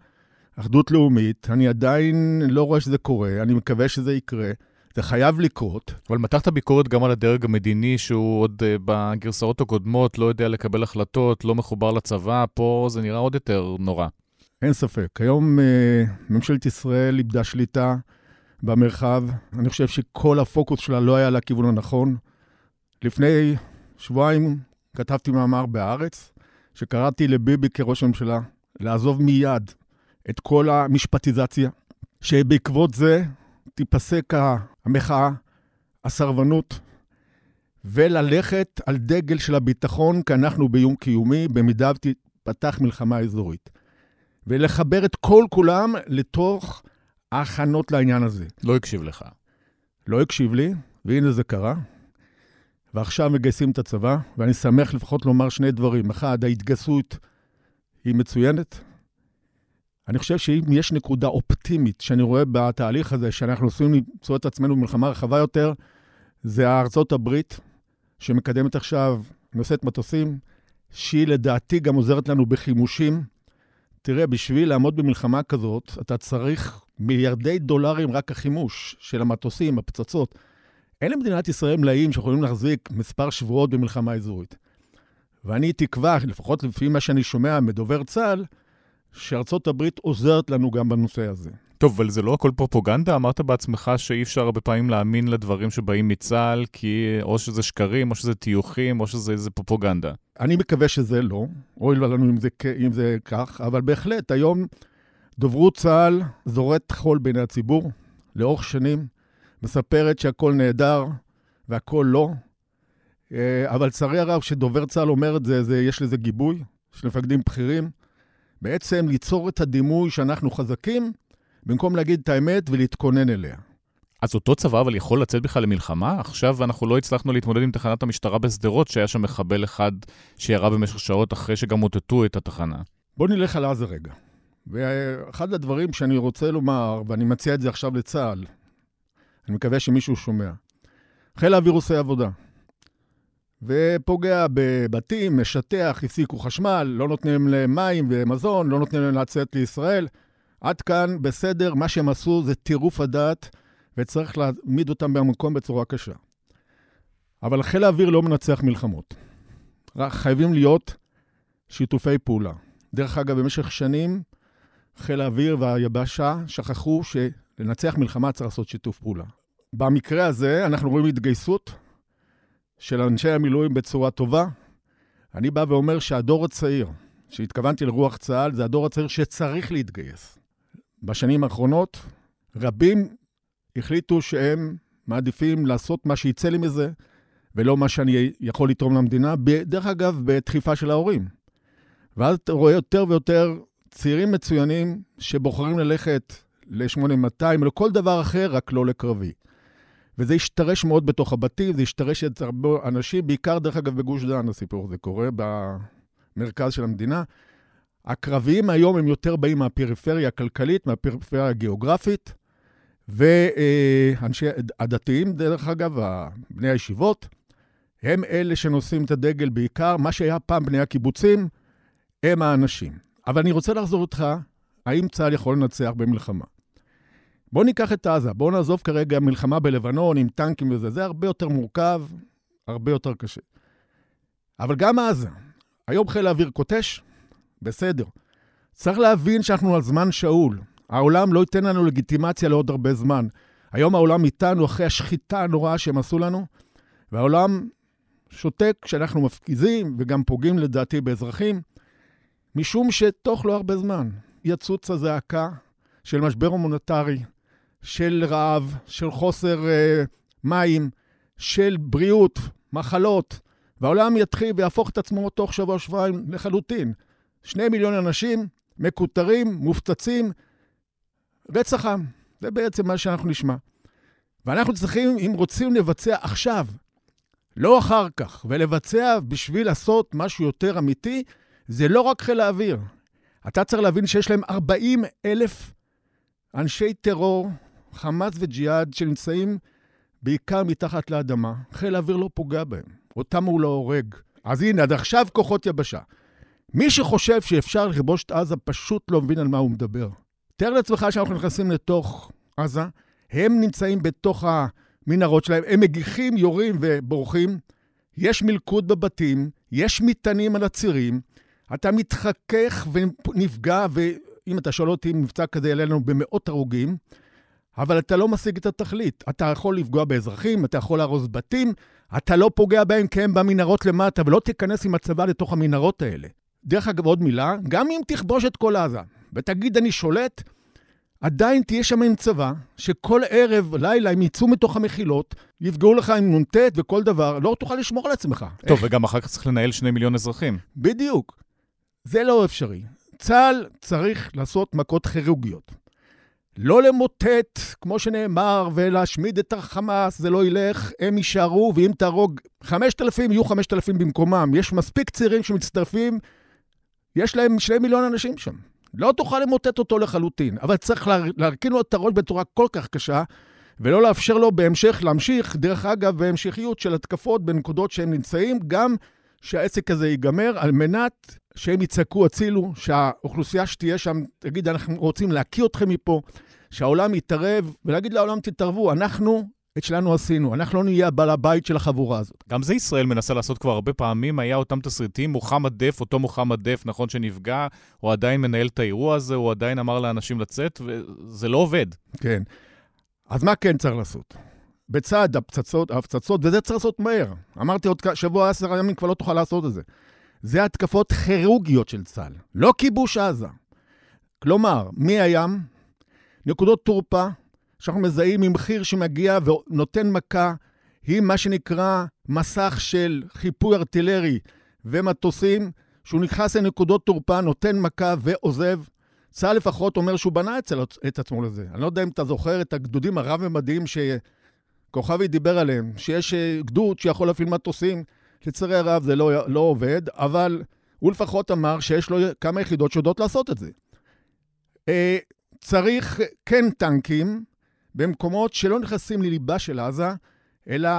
Speaker 3: אחדות לאומית. אני עדיין לא רואה שזה קורה, אני מקווה שזה יקרה. זה חייב לקרות.
Speaker 1: אבל מתחת ביקורת גם על הדרג המדיני, שהוא עוד uh, בגרסאות הקודמות לא יודע לקבל החלטות, לא מחובר לצבא, פה זה נראה עוד יותר נורא.
Speaker 3: אין ספק. היום uh, ממשלת ישראל איבדה שליטה במרחב. אני חושב שכל הפוקוס שלה לא היה לכיוון הנכון. לפני שבועיים כתבתי מאמר בהארץ, שקראתי לביבי כראש הממשלה לעזוב מיד את כל המשפטיזציה, שבעקבות זה תיפסק המחאה, הסרבנות, וללכת על דגל של הביטחון, כי אנחנו באיום קיומי, במידה ותפתח מלחמה אזורית. ולחבר את כל כולם לתוך ההכנות לעניין הזה.
Speaker 1: לא הקשיב לך.
Speaker 3: לא הקשיב לי, והנה זה קרה. ועכשיו מגייסים את הצבא, ואני שמח לפחות לומר שני דברים. אחד, ההתגייסות היא מצוינת. אני חושב שאם יש נקודה אופטימית שאני רואה בתהליך הזה, שאנחנו עושים למצוא את עצמנו במלחמה רחבה יותר, זה ארצות הברית, שמקדמת עכשיו, נושאת מטוסים, שהיא לדעתי גם עוזרת לנו בחימושים. תראה, בשביל לעמוד במלחמה כזאת, אתה צריך מיליארדי דולרים רק החימוש של המטוסים, הפצצות. אין למדינת ישראל מלאים שיכולים להחזיק מספר שבועות במלחמה אזורית. ואני תקווה, לפחות לפי מה שאני שומע מדובר צה"ל, שארצות הברית עוזרת לנו גם בנושא הזה.
Speaker 1: טוב, אבל זה לא הכל פרופוגנדה? אמרת בעצמך שאי אפשר הרבה פעמים להאמין לדברים שבאים מצה"ל, כי או שזה שקרים, או שזה טיוחים, או שזה איזה פרופוגנדה.
Speaker 3: אני מקווה שזה לא, אוי לנו אם זה, אם זה כך, אבל בהחלט, היום דוברות צה"ל זורת חול בעיני הציבור לאורך שנים, מספרת שהכל נהדר והכל לא, אה, אבל לצערי הרב, כשדובר צה"ל אומר את זה, זה, יש לזה גיבוי של מפקדים בכירים. בעצם ליצור את הדימוי שאנחנו חזקים, במקום להגיד את האמת ולהתכונן אליה.
Speaker 1: אז אותו צבא אבל יכול לצאת בכלל למלחמה? עכשיו אנחנו לא הצלחנו להתמודד עם תחנת המשטרה בשדרות, שהיה שם מחבל אחד שירה במשך שעות אחרי שגם מוטטו את התחנה.
Speaker 3: בוא נלך על עזה רגע. ואחד הדברים שאני רוצה לומר, ואני מציע את זה עכשיו לצה"ל, אני מקווה שמישהו שומע. חיל האוויר עושה עבודה. ופוגע בבתים, משטח, הסיקו חשמל, לא נותנים להם מים ומזון, לא נותנים להם לצאת לישראל. עד כאן בסדר, מה שהם עשו זה טירוף הדעת, וצריך להעמיד אותם במקום בצורה קשה. אבל חיל האוויר לא מנצח מלחמות. חייבים להיות שיתופי פעולה. דרך אגב, במשך שנים חיל האוויר והיבשה שכחו שלנצח מלחמה צריך לעשות שיתוף פעולה. במקרה הזה אנחנו רואים התגייסות של אנשי המילואים בצורה טובה. אני בא ואומר שהדור הצעיר, שהתכוונתי לרוח צה"ל, זה הדור הצעיר שצריך להתגייס. בשנים האחרונות, רבים החליטו שהם מעדיפים לעשות מה שיצא לי מזה, ולא מה שאני יכול לתרום למדינה, דרך אגב, בדחיפה של ההורים. ואז אתה רואה יותר ויותר צעירים מצוינים שבוחרים ללכת ל-8200 או לכל דבר אחר, רק לא לקרבי. וזה השתרש מאוד בתוך הבתים, זה השתרש אצל הרבה אנשים, בעיקר, דרך אגב, בגוש דן הסיפור הזה קורה, במרכז של המדינה. הקרביים היום הם יותר באים מהפריפריה הכלכלית, מהפריפריה הגיאוגרפית, ואנשי הדתיים, דרך אגב, בני הישיבות, הם אלה שנושאים את הדגל בעיקר. מה שהיה פעם בני הקיבוצים, הם האנשים. אבל אני רוצה לחזור אותך, האם צה"ל יכול לנצח במלחמה? בואו ניקח את עזה, בואו נעזוב כרגע מלחמה בלבנון עם טנקים וזה, זה הרבה יותר מורכב, הרבה יותר קשה. אבל גם עזה, היום חיל האוויר קוטש, בסדר. צריך להבין שאנחנו על זמן שאול. העולם לא ייתן לנו לגיטימציה לעוד הרבה זמן. היום העולם איתנו אחרי השחיטה הנוראה שהם עשו לנו, והעולם שותק כשאנחנו מפגיזים וגם פוגעים לדעתי באזרחים, משום שתוך לא הרבה זמן יצוץ הזעקה של משבר הומניטרי, של רעב, של חוסר uh, מים, של בריאות, מחלות, והעולם יתחיל ויהפוך את עצמו תוך שבוע-שבועיים לחלוטין. שני מיליון אנשים מקוטרים, מופצצים, רצח עם. זה בעצם מה שאנחנו נשמע. ואנחנו צריכים, אם רוצים לבצע עכשיו, לא אחר כך, ולבצע בשביל לעשות משהו יותר אמיתי, זה לא רק חיל האוויר. אתה צריך להבין שיש להם 40 אלף אנשי טרור, חמאס וג'יהאד, שנמצאים בעיקר מתחת לאדמה. חיל האוויר לא פוגע בהם, אותם הוא לא הורג. אז הנה, עד עכשיו כוחות יבשה. מי שחושב שאפשר לכבוש את עזה פשוט לא מבין על מה הוא מדבר. תאר לעצמך שאנחנו נכנסים לתוך עזה, הם נמצאים בתוך המנהרות שלהם, הם מגיחים, יורים ובורחים. יש מלכוד בבתים, יש מטענים על הצירים, אתה מתחכך ונפגע, ואם אתה שואל אותי, מבצע כזה יעלה לנו במאות הרוגים, אבל אתה לא משיג את התכלית. אתה יכול לפגוע באזרחים, אתה יכול להרוס בתים, אתה לא פוגע בהם כי הם במנהרות למטה, ולא תיכנס עם הצבא לתוך המנהרות האלה. דרך אגב, עוד מילה, גם אם תכבוש את כל עזה ותגיד אני שולט, עדיין תהיה שם עם צבא, שכל ערב, לילה, הם יצאו מתוך המחילות, יפגעו לך עם נ"ט וכל דבר, לא תוכל לשמור על עצמך.
Speaker 1: טוב, איך? וגם אחר כך צריך לנהל שני מיליון אזרחים.
Speaker 3: בדיוק. זה לא אפשרי. צה"ל צריך לעשות מכות כירורגיות. לא למוטט, כמו שנאמר, ולהשמיד את החמאס, זה לא ילך, הם יישארו, ואם תהרוג 5,000, יהיו 5,000 במקומם. יש מספיק צעירים שמצטרפים, יש להם שני מיליון אנשים שם. לא תוכל למוטט אותו לחלוטין, אבל צריך להרכין לו את הראש בצורה כל כך קשה, ולא לאפשר לו בהמשך להמשיך, דרך אגב, בהמשכיות של התקפות בנקודות שהם נמצאים, גם שהעסק הזה ייגמר, על מנת שהם יצעקו הצילו, שהאוכלוסייה שתהיה שם תגיד, אנחנו רוצים להקיא אתכם מפה, שהעולם יתערב, ולהגיד לעולם, תתערבו, אנחנו את שלנו עשינו, אנחנו לא נהיה בעל הבית של החבורה הזאת.
Speaker 1: גם זה ישראל מנסה לעשות כבר הרבה פעמים, היה אותם תסריטים, מוחמד דף, אותו מוחמד דף, נכון שנפגע, הוא עדיין מנהל את האירוע הזה, הוא עדיין אמר לאנשים לצאת, וזה לא עובד.
Speaker 3: כן. אז מה כן צריך לעשות? בצד הפצצות, ההפצצות, וזה צריך לעשות מהר. אמרתי עוד שבוע, עשר ימים כבר לא תוכל לעשות את זה. זה התקפות כירורגיות של צה"ל, לא כיבוש עזה. כלומר, מהים, נקודות תורפה, שאנחנו מזהים ממחיר שמגיע ונותן מכה, היא מה שנקרא מסך של חיפוי ארטילרי ומטוסים, שהוא נכנס לנקודות תורפה, נותן מכה ועוזב. צה"ל לפחות אומר שהוא בנה את, את עצמו לזה. אני לא יודע אם אתה זוכר את הגדודים הרב-ממדיים שכוכבי דיבר עליהם, שיש אה, גדוד שיכול להפעיל מטוסים. לצערי הרב זה לא, לא עובד, אבל הוא לפחות אמר שיש לו כמה יחידות שיודעות לעשות את זה. אה, צריך כן טנקים במקומות שלא נכנסים לליבה של עזה, אלא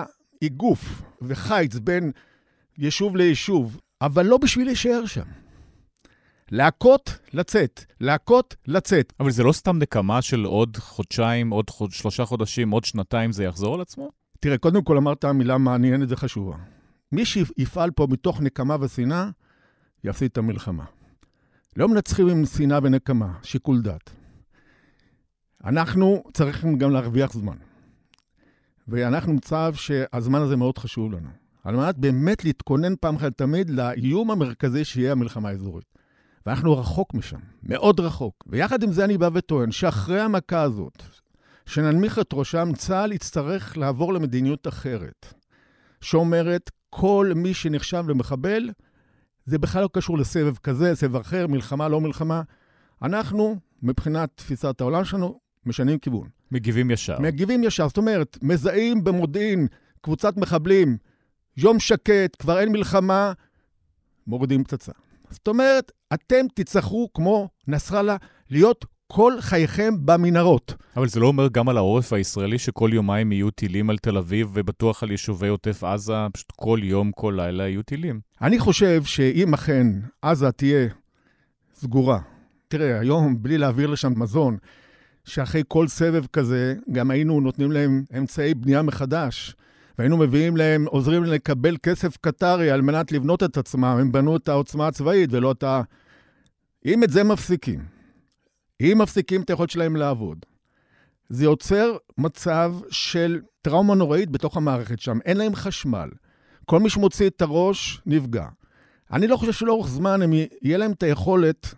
Speaker 3: איגוף וחיץ בין יישוב ליישוב, אבל לא בשביל להישאר שם. להכות, לצאת. להכות, לצאת.
Speaker 1: אבל זה לא סתם נקמה של עוד חודשיים, עוד חוד, שלושה חודשים, עוד שנתיים, זה יחזור על עצמו?
Speaker 3: תראה, קודם כל אמרת מילה מעניינת וחשובה. מי שיפעל פה מתוך נקמה ושנאה, יפסיד את המלחמה. לא מנצחים עם שנאה ונקמה, שיקול דעת. אנחנו צריכים גם להרוויח זמן. ואנחנו מצב שהזמן הזה מאוד חשוב לנו. על מנת באמת להתכונן פעם אחת תמיד לאיום המרכזי שיהיה המלחמה האזורית. ואנחנו רחוק משם, מאוד רחוק. ויחד עם זה אני בא וטוען שאחרי המכה הזאת, שננמיך את ראשם, צה"ל יצטרך לעבור למדיניות אחרת, שאומרת, כל מי שנחשב למחבל, זה בכלל לא קשור לסבב כזה, סבב אחר, מלחמה, לא מלחמה. אנחנו, מבחינת תפיסת העולם שלנו, משנים כיוון.
Speaker 1: מגיבים ישר.
Speaker 3: מגיבים ישר, זאת אומרת, מזהים במודיעין קבוצת מחבלים, יום שקט, כבר אין מלחמה, מורידים פצצה. זאת אומרת, אתם תצטרכו, כמו נסראללה, להיות כל חייכם במנהרות.
Speaker 1: אבל זה לא אומר גם על העורף הישראלי שכל יומיים יהיו טילים על תל אביב ובטוח על יישובי עוטף עזה, פשוט כל יום, כל לילה יהיו טילים.
Speaker 3: אני חושב שאם אכן עזה תהיה סגורה, תראה, היום בלי להעביר לשם מזון, שאחרי כל סבב כזה, גם היינו נותנים להם אמצעי בנייה מחדש. והיינו מביאים להם, עוזרים להם לקבל כסף קטרי על מנת לבנות את עצמם. הם בנו את העוצמה הצבאית ולא את ה... אם את זה מפסיקים, אם מפסיקים את היכולת שלהם לעבוד, זה יוצר מצב של טראומה נוראית בתוך המערכת שם. אין להם חשמל. כל מי שמוציא את הראש נפגע. אני לא חושב שלאורך זמן הם, יהיה להם את היכולת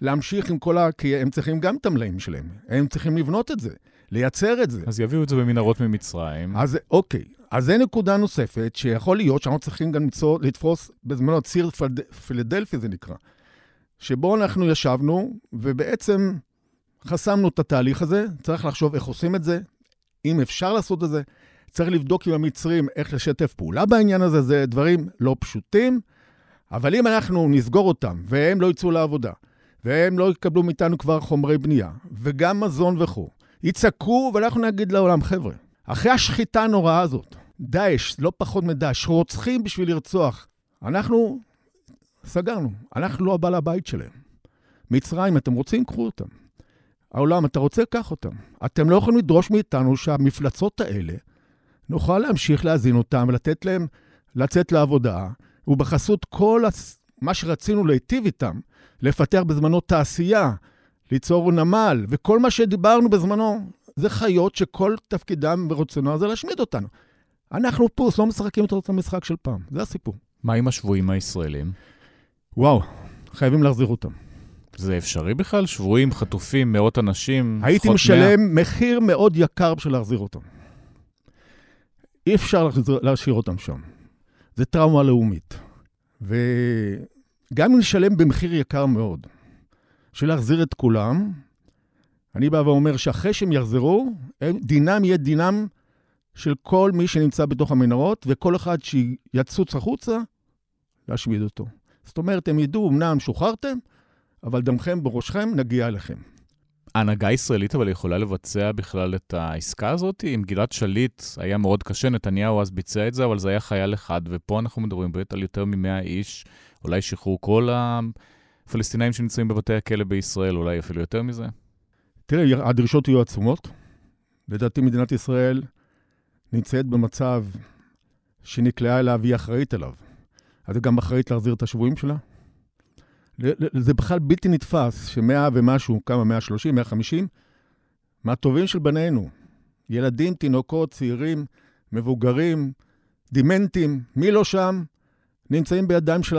Speaker 3: להמשיך עם כל ה... כי הם צריכים גם את המלאים שלהם. הם צריכים לבנות את זה, לייצר את זה.
Speaker 1: אז יביאו את זה במנהרות ממצרים.
Speaker 3: אז אוקיי. אז זו נקודה נוספת, שיכול להיות שאנחנו צריכים גם למצוא, לתפוס בזמנו ציר פילד... פילדלפי זה נקרא, שבו אנחנו ישבנו, ובעצם חסמנו את התהליך הזה. צריך לחשוב איך עושים את זה, אם אפשר לעשות את זה. צריך לבדוק עם המצרים איך לשתף פעולה בעניין הזה, זה דברים לא פשוטים, אבל אם אנחנו נסגור אותם והם לא יצאו לעבודה, והם לא יקבלו מאיתנו כבר חומרי בנייה, וגם מזון וכו'. יצעקו, ואנחנו נגיד לעולם, חבר'ה, אחרי השחיטה הנוראה הזאת, דאעש, לא פחות מדאעש, רוצחים בשביל לרצוח, אנחנו סגרנו, אנחנו לא הבעל הבית שלהם. מצרים, אתם רוצים? קחו אותם. העולם, אתה רוצה? קח אותם. אתם לא יכולים לדרוש מאיתנו שהמפלצות האלה, נוכל להמשיך להזין אותם ולתת להם לצאת לעבודה, ובחסות כל מה שרצינו להיטיב איתם, לפתח בזמנו תעשייה, ליצור נמל, וכל מה שדיברנו בזמנו, זה חיות שכל תפקידם ורצונו זה להשמיד אותנו. אנחנו פוס, לא משחקים את המשחק של פעם, זה הסיפור.
Speaker 1: מה עם השבויים הישראלים?
Speaker 3: וואו, חייבים להחזיר אותם.
Speaker 1: זה אפשרי בכלל? שבויים, חטופים, מאות אנשים?
Speaker 3: הייתי משלם 100... מחיר מאוד יקר בשביל להחזיר אותם. אי אפשר להשאיר אותם שם. זה טראומה לאומית. ו... גם אם נשלם במחיר יקר מאוד, של להחזיר את כולם, אני בא ואומר שאחרי שהם יחזרו, דינם יהיה דינם של כל מי שנמצא בתוך המנהרות, וכל אחד שיצוץ החוצה, להשמיד אותו. זאת אומרת, הם ידעו, אמנם שוחררתם, אבל דמכם בראשכם, נגיע אליכם.
Speaker 1: ההנהגה הישראלית אבל יכולה לבצע בכלל את העסקה הזאת? עם גלעד שליט היה מאוד קשה, נתניהו אז ביצע את זה, אבל זה היה חייל אחד, ופה אנחנו מדברים באמת על יותר מ-100 איש, אולי שחרור כל הפלסטינאים שנמצאים בבתי הכלא בישראל, אולי אפילו יותר מזה?
Speaker 3: תראה, הדרישות יהיו עצומות. לדעתי מדינת ישראל נמצאת במצב שנקלעה אליו, היא אחראית אליו. היא גם אחראית להחזיר את השבויים שלה. זה בכלל בלתי נתפס שמאה ומשהו, כמה, 130, 150, מהטובים של בנינו, ילדים, תינוקות, צעירים, מבוגרים, דימנטים, מי לא שם, נמצאים בידיים של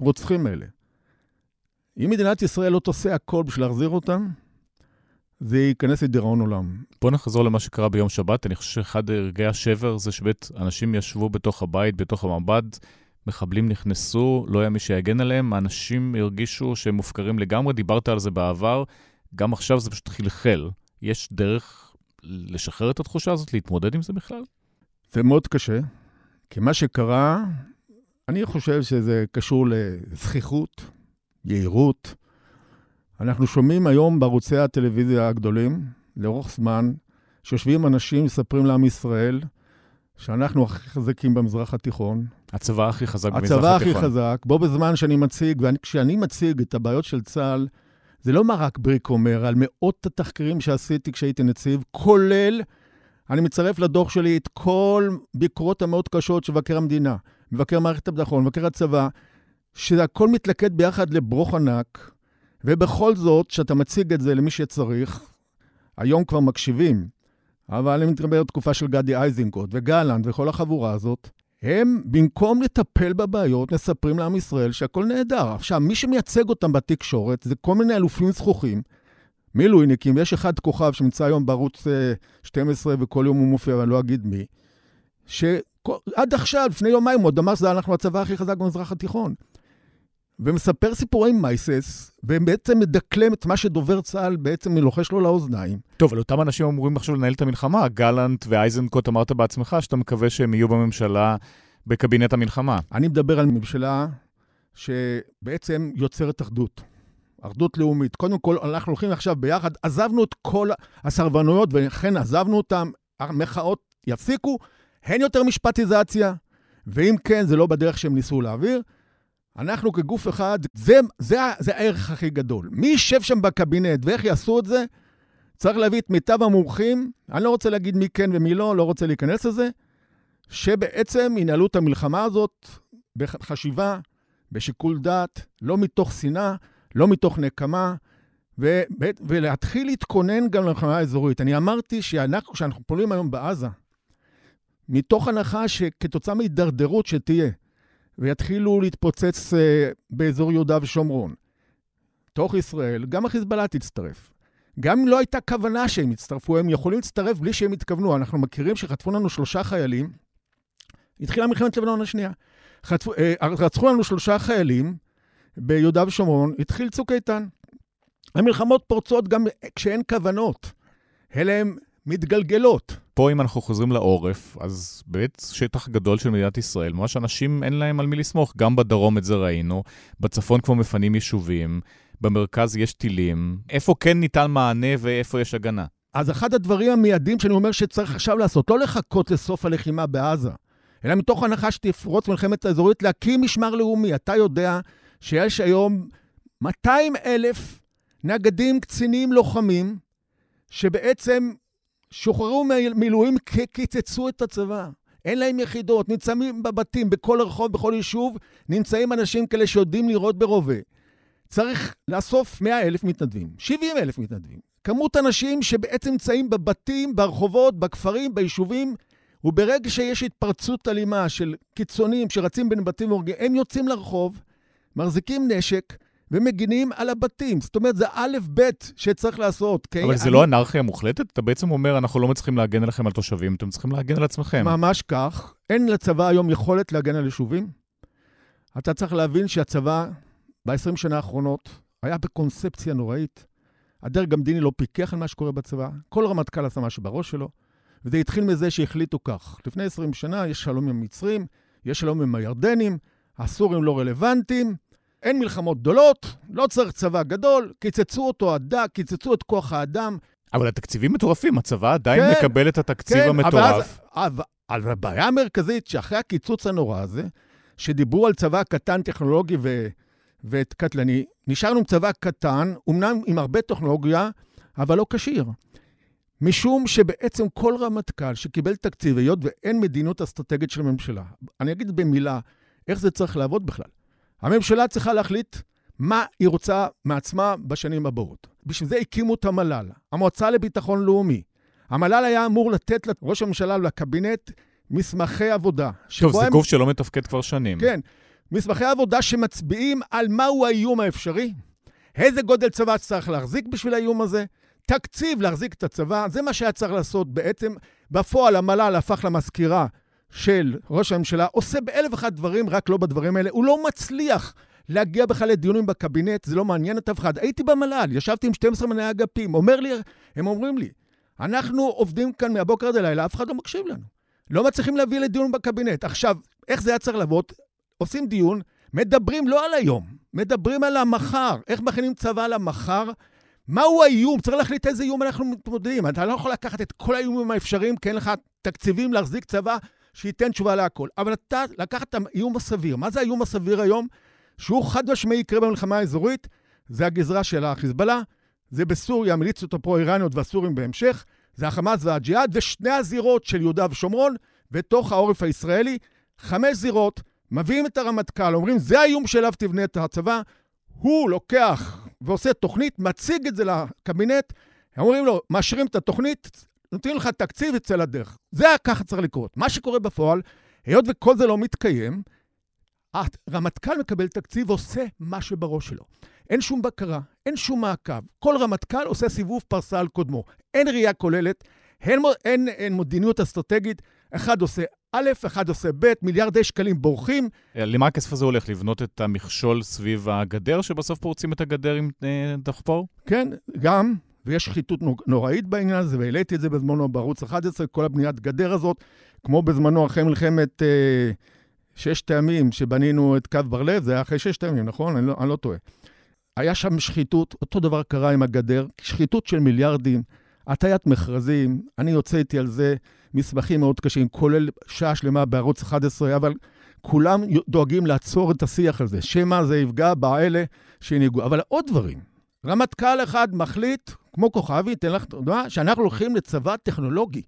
Speaker 3: הרוצחים האלה. אם מדינת ישראל לא תעשה הכל בשביל להחזיר אותם, זה ייכנס לדיראון עולם.
Speaker 1: בוא נחזור למה שקרה ביום שבת. אני חושב שאחד רגעי השבר זה שבאמת אנשים ישבו בתוך הבית, בתוך המב"ד, מחבלים נכנסו, לא היה מי שיגן עליהם, האנשים הרגישו שהם מופקרים לגמרי, דיברת על זה בעבר, גם עכשיו זה פשוט חלחל. יש דרך לשחרר את התחושה הזאת, להתמודד עם זה בכלל?
Speaker 3: זה מאוד קשה, כי מה שקרה, אני חושב שזה קשור לזכיחות, יהירות. אנחנו שומעים היום בערוצי הטלוויזיה הגדולים, לאורך זמן, שיושבים אנשים, מספרים לעם ישראל, שאנחנו הכי חזקים במזרח התיכון.
Speaker 1: הצבא הכי חזק במזרח התיכון.
Speaker 3: הצבא הכי חזק, בו בזמן שאני מציג, וכשאני מציג את הבעיות של צה"ל, זה לא מה רק בריק אומר, על מאות התחקירים שעשיתי כשהייתי נציב, כולל, אני מצרף לדוח שלי את כל ביקורות המאוד קשות של מבקר המדינה, מבקר מערכת הביטחון, מבקר הצבא, שהכל מתלכד ביחד לברוך ענק, ובכל זאת, כשאתה מציג את זה למי שצריך, היום כבר מקשיבים, אבל אני מתכוון בתקופה של גדי איזנקוט וגלנט וכל החבורה הזאת, הם, במקום לטפל בבעיות, מספרים לעם ישראל שהכל נהדר. עכשיו, מי שמייצג אותם בתקשורת זה כל מיני אלופים זכוכים, מילואיניקים, יש אחד כוכב שנמצא היום בערוץ 12 אה, וכל יום הוא מופיע, ואני לא אגיד מי, שעד עכשיו, לפני יומיים, הוא עוד אמר שזה אנחנו הצבא הכי חזק במזרח התיכון. ומספר סיפורי מייסס, ובעצם מדקלם את מה שדובר צה"ל בעצם לוחש לו לאוזניים.
Speaker 1: טוב, אבל אותם אנשים אמורים עכשיו לנהל את המלחמה. גלנט ואייזנקוט אמרת בעצמך שאתה מקווה שהם יהיו בממשלה בקבינט המלחמה.
Speaker 3: אני מדבר על ממשלה שבעצם יוצרת אחדות. אחדות לאומית. קודם כל, אנחנו הולכים עכשיו ביחד, עזבנו את כל הסרבנויות, ולכן עזבנו אותן, המחאות יפסיקו, אין יותר משפטיזציה, ואם כן, זה לא בדרך שהם ניסו להעביר. אנחנו כגוף אחד, זה, זה, זה הערך הכי גדול. מי יישב שם בקבינט ואיך יעשו את זה? צריך להביא את מיטב המומחים, אני לא רוצה להגיד מי כן ומי לא, לא רוצה להיכנס לזה, שבעצם ינהלו את המלחמה הזאת בחשיבה, בשיקול דעת, לא מתוך שנאה, לא מתוך נקמה, ו- ולהתחיל להתכונן גם למלחמה האזורית. אני אמרתי שאנחנו, כשאנחנו פועלים היום בעזה, מתוך הנחה שכתוצאה מהידרדרות שתהיה, ויתחילו להתפוצץ uh, באזור יהודה ושומרון. תוך ישראל, גם החיזבאללה תצטרף. גם אם לא הייתה כוונה שהם יצטרפו, הם יכולים להצטרף בלי שהם יתכוונו. אנחנו מכירים שחטפו לנו שלושה חיילים, התחילה מלחמת לבנון השנייה. חטפו, uh, רצחו לנו שלושה חיילים ביהודה ושומרון, התחיל צוק איתן. המלחמות פורצות גם כשאין כוונות. אלה הן מתגלגלות.
Speaker 1: פה אם אנחנו חוזרים לעורף, אז באמת שטח גדול של מדינת ישראל, ממש אנשים אין להם על מי לסמוך. גם בדרום את זה ראינו, בצפון כבר מפנים יישובים, במרכז יש טילים. איפה כן ניתן מענה ואיפה יש הגנה?
Speaker 3: אז אחד הדברים המיידיים שאני אומר שצריך עכשיו לעשות, לא לחכות לסוף הלחימה בעזה, אלא מתוך הנחה שתפרוץ מלחמת האזורית, להקים משמר לאומי. אתה יודע שיש היום 200 אלף נגדים, קצינים, לוחמים, שבעצם שוחררו מילואים, קיצצו את הצבא. אין להם יחידות, נמצאים בבתים, בכל רחוב, בכל יישוב, נמצאים אנשים כאלה שיודעים לראות ברובה. צריך לאסוף 100 אלף מתנדבים, 70 אלף מתנדבים. כמות אנשים שבעצם נמצאים בבתים, ברחובות, בכפרים, ביישובים, וברגע שיש התפרצות אלימה של קיצונים שרצים בין בתים הם יוצאים לרחוב, מחזיקים נשק, ומגינים על הבתים. זאת אומרת, זה א'-ב' שצריך לעשות.
Speaker 1: אבל אני... זה לא אנרכיה מוחלטת? אתה בעצם אומר, אנחנו לא מצליחים להגן עליכם על תושבים, אתם צריכים להגן על עצמכם.
Speaker 3: ממש כך. אין לצבא היום יכולת להגן על יישובים. אתה צריך להבין שהצבא, ב-20 שנה האחרונות, היה בקונספציה נוראית. הדרג המדיני לא פיקח על מה שקורה בצבא, כל רמטכ"ל עשה משהו בראש שלו, וזה התחיל מזה שהחליטו כך. לפני 20 שנה יש שלום עם המצרים, יש שלום עם הירדנים, הסורים לא רלוונטיים, אין מלחמות גדולות, לא צריך צבא גדול, קיצצו אותו הדק, קיצצו את כוח האדם.
Speaker 1: אבל התקציבים מטורפים, הצבא עדיין כן, מקבל את התקציב כן, המטורף.
Speaker 3: אבל, אבל הבעיה המרכזית, שאחרי הקיצוץ הנורא הזה, שדיברו על צבא קטן, טכנולוגי ו, וקטלני, נשארנו עם צבא קטן, אמנם עם הרבה טכנולוגיה, אבל לא כשיר. משום שבעצם כל רמטכ"ל שקיבל תקציב, היות ואין מדיניות אסטרטגית של הממשלה, אני אגיד במילה איך זה צריך לעבוד בכלל. הממשלה צריכה להחליט מה היא רוצה מעצמה בשנים הבאות. בשביל זה הקימו את המל"ל, המועצה לביטחון לאומי. המל"ל היה אמור לתת לראש הממשלה ולקבינט מסמכי עבודה.
Speaker 1: טוב, זה
Speaker 3: הם...
Speaker 1: גוף שלא מתפקד כבר שנים.
Speaker 3: כן, מסמכי עבודה שמצביעים על מהו האיום האפשרי, איזה גודל צבא צריך להחזיק בשביל האיום הזה, תקציב להחזיק את הצבא, זה מה שהיה צריך לעשות בעצם. בפועל המל"ל הפך למזכירה של ראש הממשלה, עושה באלף ואחד דברים, רק לא בדברים האלה. הוא לא מצליח להגיע בכלל לדיונים בקבינט, זה לא מעניין את אף אחד. הייתי במל"ל, ישבתי עם 12 מנהי אגפים, אומר לי, הם אומרים לי, אנחנו עובדים כאן מהבוקר עד הלילה, אף אחד לא מקשיב לנו. לא מצליחים להביא לדיון בקבינט. עכשיו, איך זה היה צריך לעבוד? עושים דיון, מדברים לא על היום, מדברים על המחר. איך מכינים צבא למחר? מהו האיום? צריך להחליט איזה איום אנחנו מתמודדים. אתה לא יכול לקחת את כל האיומים האפשריים, כי אין לך תקציבים להחזיק צבא שייתן תשובה להכל. אבל אתה לקחת את האיום הסביר. מה זה האיום הסביר היום? שהוא חד משמעי יקרה במלחמה האזורית, זה הגזרה של החיזבאללה, זה בסוריה, המיליציות הפרו-איראניות והסורים בהמשך, זה החמאס והג'יהאד, ושני הזירות של יהודה ושומרון, בתוך העורף הישראלי. חמש זירות, מביאים את הרמטכ"ל, אומרים, זה האיום שאליו תבנה את הצבא. הוא לוקח ועושה תוכנית, מציג את זה לקבינט, אומרים לו, מאשרים את התוכנית, נותנים לך תקציב, יצא לדרך. זה ככה צריך לקרות. מה שקורה בפועל, היות וכל זה לא מתקיים, הרמטכ"ל מקבל תקציב ועושה מה שבראש שלו. אין שום בקרה, אין שום מעקב. כל רמטכ"ל עושה סיבוב פרסה על קודמו. אין ראייה כוללת, אין, אין, אין מדיניות אסטרטגית. אחד עושה א', אחד עושה ב', מיליארדי שקלים בורחים.
Speaker 1: למה הכסף הזה הולך? לבנות את המכשול סביב הגדר, שבסוף פורצים את הגדר עם אה, דחפור?
Speaker 3: כן, גם, ויש שחיתות נוראית בעניין הזה, והעליתי את זה בזמנו בערוץ 11, כל הבניית גדר הזאת, כמו בזמנו אחרי מלחמת אה, ששת הימים, שבנינו את קו בר-לב, זה היה אחרי ששת הימים, נכון? אני לא, אני לא טועה. היה שם שחיתות, אותו דבר קרה עם הגדר, שחיתות של מיליארדים, הטיית מכרזים, אני הוצאתי על זה מסמכים מאוד קשים, כולל שעה שלמה בערוץ 11, אבל כולם דואגים לעצור את השיח הזה, שמא זה יפגע באלה שניגעו. אבל עוד דברים, רמטכ"ל אחד מחליט, כמו כוכבי, אתן לך תודה, שאנחנו הולכים לצבא טכנולוגי.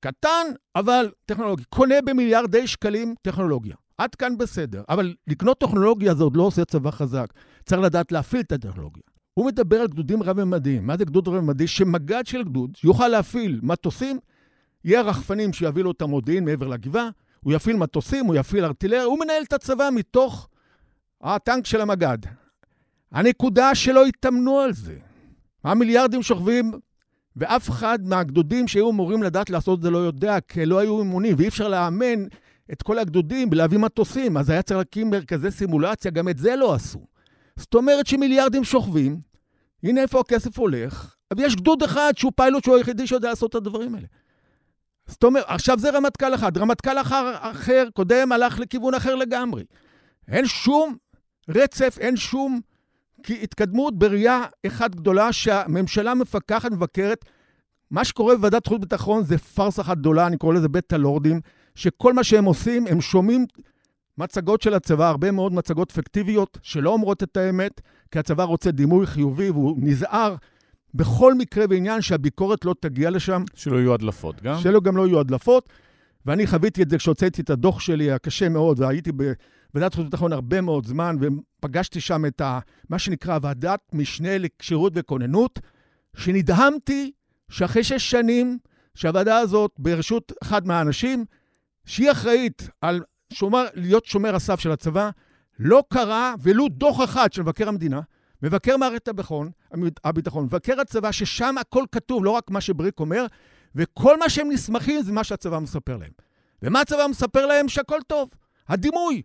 Speaker 3: קטן, אבל טכנולוגי. קונה במיליארדי שקלים טכנולוגיה. עד כאן בסדר. אבל לקנות טכנולוגיה זה עוד לא עושה צבא חזק. צריך לדעת להפעיל את הטכנולוגיה. הוא מדבר על גדודים רב-ממדיים. מה זה גדוד רב-ממדי? שמג"ד של גדוד יוכל להפעיל מטוסים, יהיה רחפנים שיביא את המודיעין מעבר לגבעה, הוא יפעיל מטוסים, הוא יפעיל ארטילריה, הוא מנהל את הצבא מתוך הטנק של המג"ד. הנקודה שלא התאמנו על זה. המיליארדים שוכבים, ואף אחד מהגדודים שהיו אמורים לדעת לעשות את זה לא יודע, כי לא היו אימונים, ואי אפשר לאמן את כל הגדודים ולהביא מטוסים. אז היה צריך להקים מרכזי סימולציה, גם את זה לא עשו. זאת אומרת שמיליארדים שוכבים, הנה איפה הכסף הולך, ויש גדוד אחד שהוא פיילוט שהוא היחידי שיודע לעשות את הדברים האלה. זאת אומרת, עכשיו זה רמטכ"ל אחד, רמטכ"ל אחר, אחר, קודם, הלך לכיוון אחר לגמרי. אין שום רצף, אין שום התקדמות בראייה אחת גדולה שהממשלה מפקחת, מבקרת. מה שקורה בוועדת חוץ וביטחון זה פארסה אחת גדולה, אני קורא לזה בית הלורדים, שכל מה שהם עושים, הם שומעים מצגות של הצבא, הרבה מאוד מצגות פיקטיביות, שלא אומרות את האמת, כי הצבא רוצה דימוי חיובי והוא נזהר בכל מקרה ועניין שהביקורת לא תגיע לשם.
Speaker 1: שלא יהיו הדלפות גם.
Speaker 3: שלא גם לא יהיו הדלפות. ואני חוויתי את זה כשהוצאתי את הדוח שלי הקשה מאוד, והייתי בוועדת חוץ וביטחון הרבה מאוד זמן, ופגשתי שם את ה, מה שנקרא ועדת משנה לכשירות וכוננות, שנדהמתי שאחרי שש שנים, שהוועדה הזאת ברשות אחד מהאנשים, שהיא אחראית על שומר, להיות שומר הסף של הצבא, לא קרה ולו דוח אחד של מבקר המדינה, מבקר מערכת הביטחון, הביטחון, מבקר הצבא, ששם הכל כתוב, לא רק מה שבריק אומר, וכל מה שהם נסמכים זה מה שהצבא מספר להם. ומה הצבא מספר להם? שהכל טוב. הדימוי.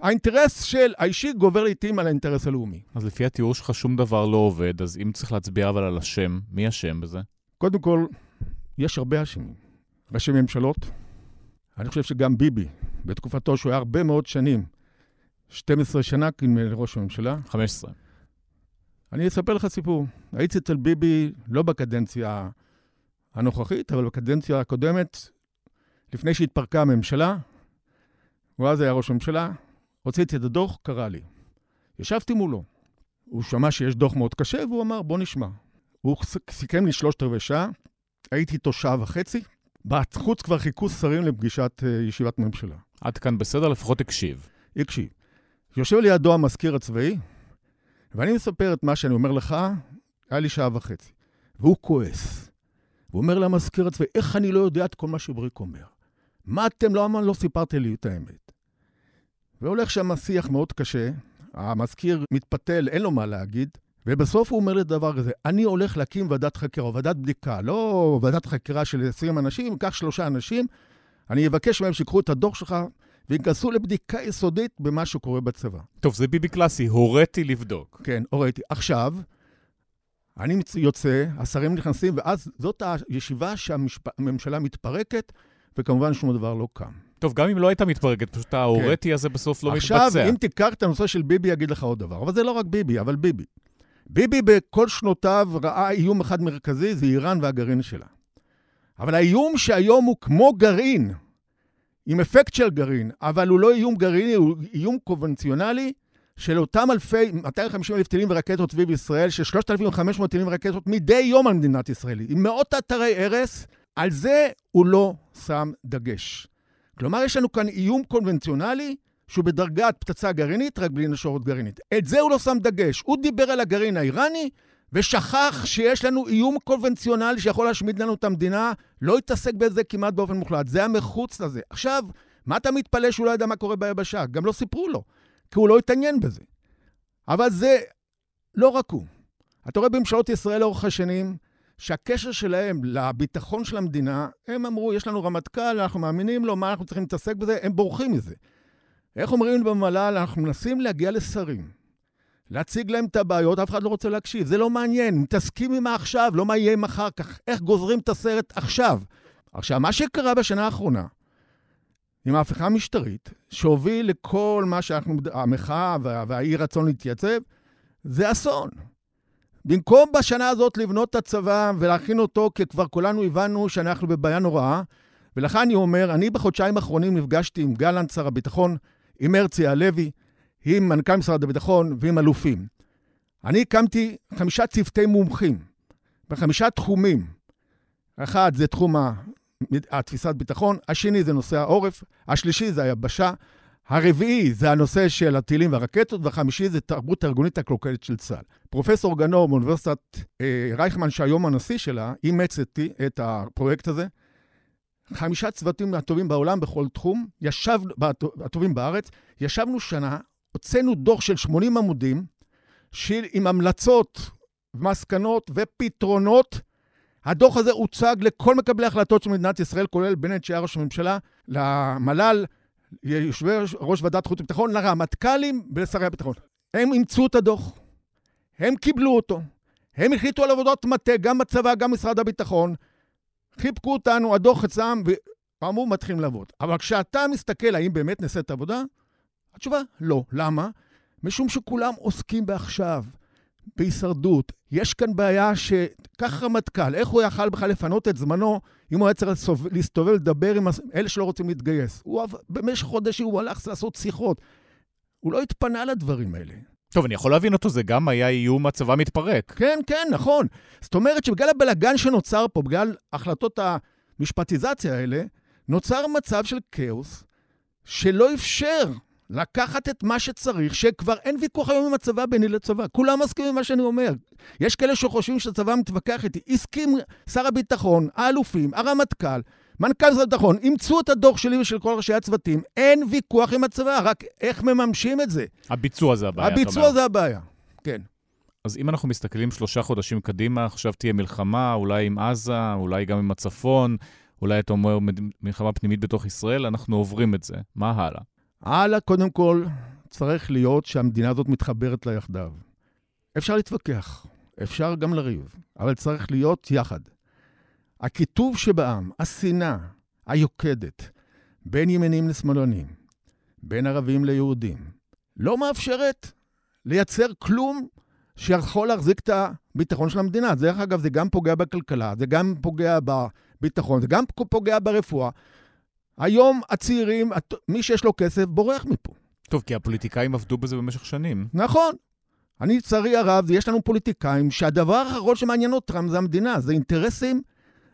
Speaker 3: האינטרס של האישי גובר לעיתים על האינטרס הלאומי.
Speaker 1: אז לפי התיאור שלך שום דבר לא עובד, אז אם צריך להצביע אבל על השם, מי אשם בזה?
Speaker 3: קודם כל, יש הרבה אשמים. ראשי ממשלות. אני חושב שגם ביבי, בתקופתו, שהוא היה הרבה מאוד שנים, 12 שנה לראש הממשלה.
Speaker 1: 15.
Speaker 3: אני אספר לך סיפור. הייתי אצל ביבי לא בקדנציה הנוכחית, אבל בקדנציה הקודמת, לפני שהתפרקה הממשלה, הוא אז היה ראש הממשלה, הוצאתי את הדוח, קרא לי. ישבתי מולו. הוא שמע שיש דוח מאוד קשה, והוא אמר, בוא נשמע. הוא סיכם לי שלושת רבעי שעה, הייתי איתו שעה וחצי, בחוץ כבר חיכו שרים לפגישת uh, ישיבת ממשלה.
Speaker 1: עד כאן בסדר, לפחות הקשיב.
Speaker 3: הקשיב. יושב לידו המזכיר הצבאי, ואני מספר את מה שאני אומר לך, היה לי שעה וחצי. והוא כועס. הוא אומר למזכיר הצבאי, איך אני לא יודע את כל מה שבריק אומר? מה אתם, למה לא סיפרתם לי את האמת? והולך שם שיח מאוד קשה, המזכיר מתפתל, אין לו מה להגיד, ובסוף הוא אומר לי דבר כזה, אני הולך להקים ועדת חקירה, ועדת בדיקה, לא ועדת חקירה של 20 אנשים, קח שלושה אנשים, אני אבקש מהם שיקחו את הדוח שלך וייכנסו לבדיקה יסודית במה שקורה בצבא.
Speaker 1: טוב, זה ביבי קלאסי, הוריתי לבדוק.
Speaker 3: כן, הוריתי. עכשיו, אני יוצא, השרים נכנסים, ואז זאת הישיבה שהממשלה מתפרקת, וכמובן שום דבר לא קם.
Speaker 1: טוב, גם אם לא הייתה מתפרקת, פשוט ההורטי כן. הזה בסוף לא
Speaker 3: עכשיו,
Speaker 1: מתבצע.
Speaker 3: עכשיו, אם תיקח את הנושא של ביבי, אגיד לך עוד דבר. אבל זה לא רק ביבי, אבל ביבי. ביבי בכל שנותיו ראה איום אחד מרכזי, זה איראן והגרעין שלה. אבל האיום שהיום הוא כמו גרעין, עם אפקט של גרעין, אבל הוא לא איום גרעיני, הוא איום קונבנציונלי של אותם אלפי, 250 אלף טילים ורקטות סביב ישראל, של 3,500 טילים ורקטות מדי יום על מדינת ישראל, עם מאות אתרי הרס, על זה הוא לא שם דגש. כלומר, יש לנו כאן איום קונבנציונלי שהוא בדרגת פצצה גרעינית, רק בלי נשורת גרעינית. את זה הוא לא שם דגש. הוא דיבר על הגרעין האיראני, ושכח שיש לנו איום קונבנציונלי שיכול להשמיד לנו את המדינה, לא התעסק בזה כמעט באופן מוחלט. זה היה מחוץ לזה. עכשיו, מה אתה מתפלא שהוא לא ידע מה קורה ביבשה? גם לא סיפרו לו, כי הוא לא התעניין בזה. אבל זה לא רק הוא. אתה רואה בממשלות ישראל לאורך השנים, שהקשר שלהם לביטחון של המדינה, הם אמרו, יש לנו רמטכ"ל, אנחנו מאמינים לו, מה אנחנו צריכים להתעסק בזה? הם בורחים מזה. איך אומרים במל"ל? אנחנו מנסים להגיע לשרים, להציג להם את הבעיות, אף אחד לא רוצה להקשיב. זה לא מעניין, מתעסקים עם העכשיו, לא מה יהיה עם אחר כך. איך גוזרים את הסרט עכשיו? עכשיו, מה שקרה בשנה האחרונה, עם ההפיכה המשטרית, שהוביל לכל מה שאנחנו, המחאה והאי רצון להתייצב, זה אסון. במקום בשנה הזאת לבנות את הצבא ולהכין אותו, כי כבר כולנו הבנו שאנחנו בבעיה נוראה, ולכן אני אומר, אני בחודשיים האחרונים נפגשתי עם גלנט, שר הביטחון, עם הרצי הלוי, עם מנכ"ל משרד הביטחון ועם אלופים. אני הקמתי חמישה צוותי מומחים בחמישה תחומים. אחד זה תחום התפיסת ביטחון, השני זה נושא העורף, השלישי זה היבשה, הרביעי זה הנושא של הטילים והרקטות, והחמישי זה תרבות הארגונית הקלוקלת של צה"ל. פרופסור גנור מאוניברסיטת אה, רייכמן, שהיום הנשיא שלה, אימץ את הפרויקט הזה. חמישה צוותים הטובים בעולם בכל תחום, ישבנו, הטובים בארץ, ישבנו שנה, הוצאנו דוח של 80 עמודים, של, עם המלצות, מסקנות ופתרונות. הדוח הזה הוצג לכל מקבלי ההחלטות של מדינת ישראל, כולל בנט שהיה ראש הממשלה, למל"ל, יושבי ראש ועדת חוץ וביטחון, לרמטכ"לים ולשרי הביטחון. הם אימצו את הדוח, הם קיבלו אותו, הם החליטו על עבודות מטה, גם בצבא, גם משרד הביטחון, חיבקו אותנו, הדוח אצלם, ואמרו, מתחילים לעבוד. אבל כשאתה מסתכל האם באמת נעשית עבודה, התשובה, לא. למה? משום שכולם עוסקים בעכשיו, בהישרדות. יש כאן בעיה שקח רמטכ"ל, איך הוא יכל בכלל לפנות את זמנו אם הוא היה צריך להסתובב לדבר עם אלה שלא רוצים להתגייס? הוא במשך חודשים הוא הלך לעשות שיחות. הוא לא התפנה לדברים האלה.
Speaker 1: טוב, אני יכול להבין אותו, זה גם היה איום הצבא מתפרק.
Speaker 3: כן, כן, נכון. זאת אומרת שבגלל הבלגן שנוצר פה, בגלל החלטות המשפטיזציה האלה, נוצר מצב של כאוס שלא אפשר לקחת את מה שצריך, שכבר אין ויכוח היום עם הצבא ביני לצבא. כולם מסכימים עם מה שאני אומר. יש כאלה שחושבים שהצבא מתווכח איתי. הסכים שר הביטחון, האלופים, הרמטכ"ל, מנכ"ל משרד הביטחון, אימצו את הדוח שלי ושל כל ראשי הצוותים. אין ויכוח עם הצבא, רק איך מממשים את זה.
Speaker 1: הביצוע זה הבעיה,
Speaker 3: הביצוע זה הבעיה, כן.
Speaker 1: אז אם אנחנו מסתכלים שלושה חודשים קדימה, עכשיו תהיה מלחמה, אולי עם עזה, אולי גם עם הצפון, אולי אתה אומר מלחמה פנימית בתוך ישראל, אנחנו עוברים את זה. מה הלאה?
Speaker 3: הלאה, קודם כל, צריך להיות שהמדינה הזאת מתחברת לה יחדיו. אפשר להתווכח, אפשר גם לריב, אבל צריך להיות יחד. הקיטוב שבעם, השנאה היוקדת בין ימנים לשמאלנים, בין ערבים ליהודים, לא מאפשרת לייצר כלום שיכול להחזיק את הביטחון של המדינה. דרך אגב, זה גם פוגע בכלכלה, זה גם פוגע בביטחון, זה גם פוגע ברפואה. היום הצעירים, מי שיש לו כסף, בורח מפה.
Speaker 1: טוב, כי הפוליטיקאים עבדו בזה במשך שנים.
Speaker 3: נכון. אני, לצערי הרב, יש לנו פוליטיקאים שהדבר האחרון שמעניין אותם זה המדינה, זה אינטרסים,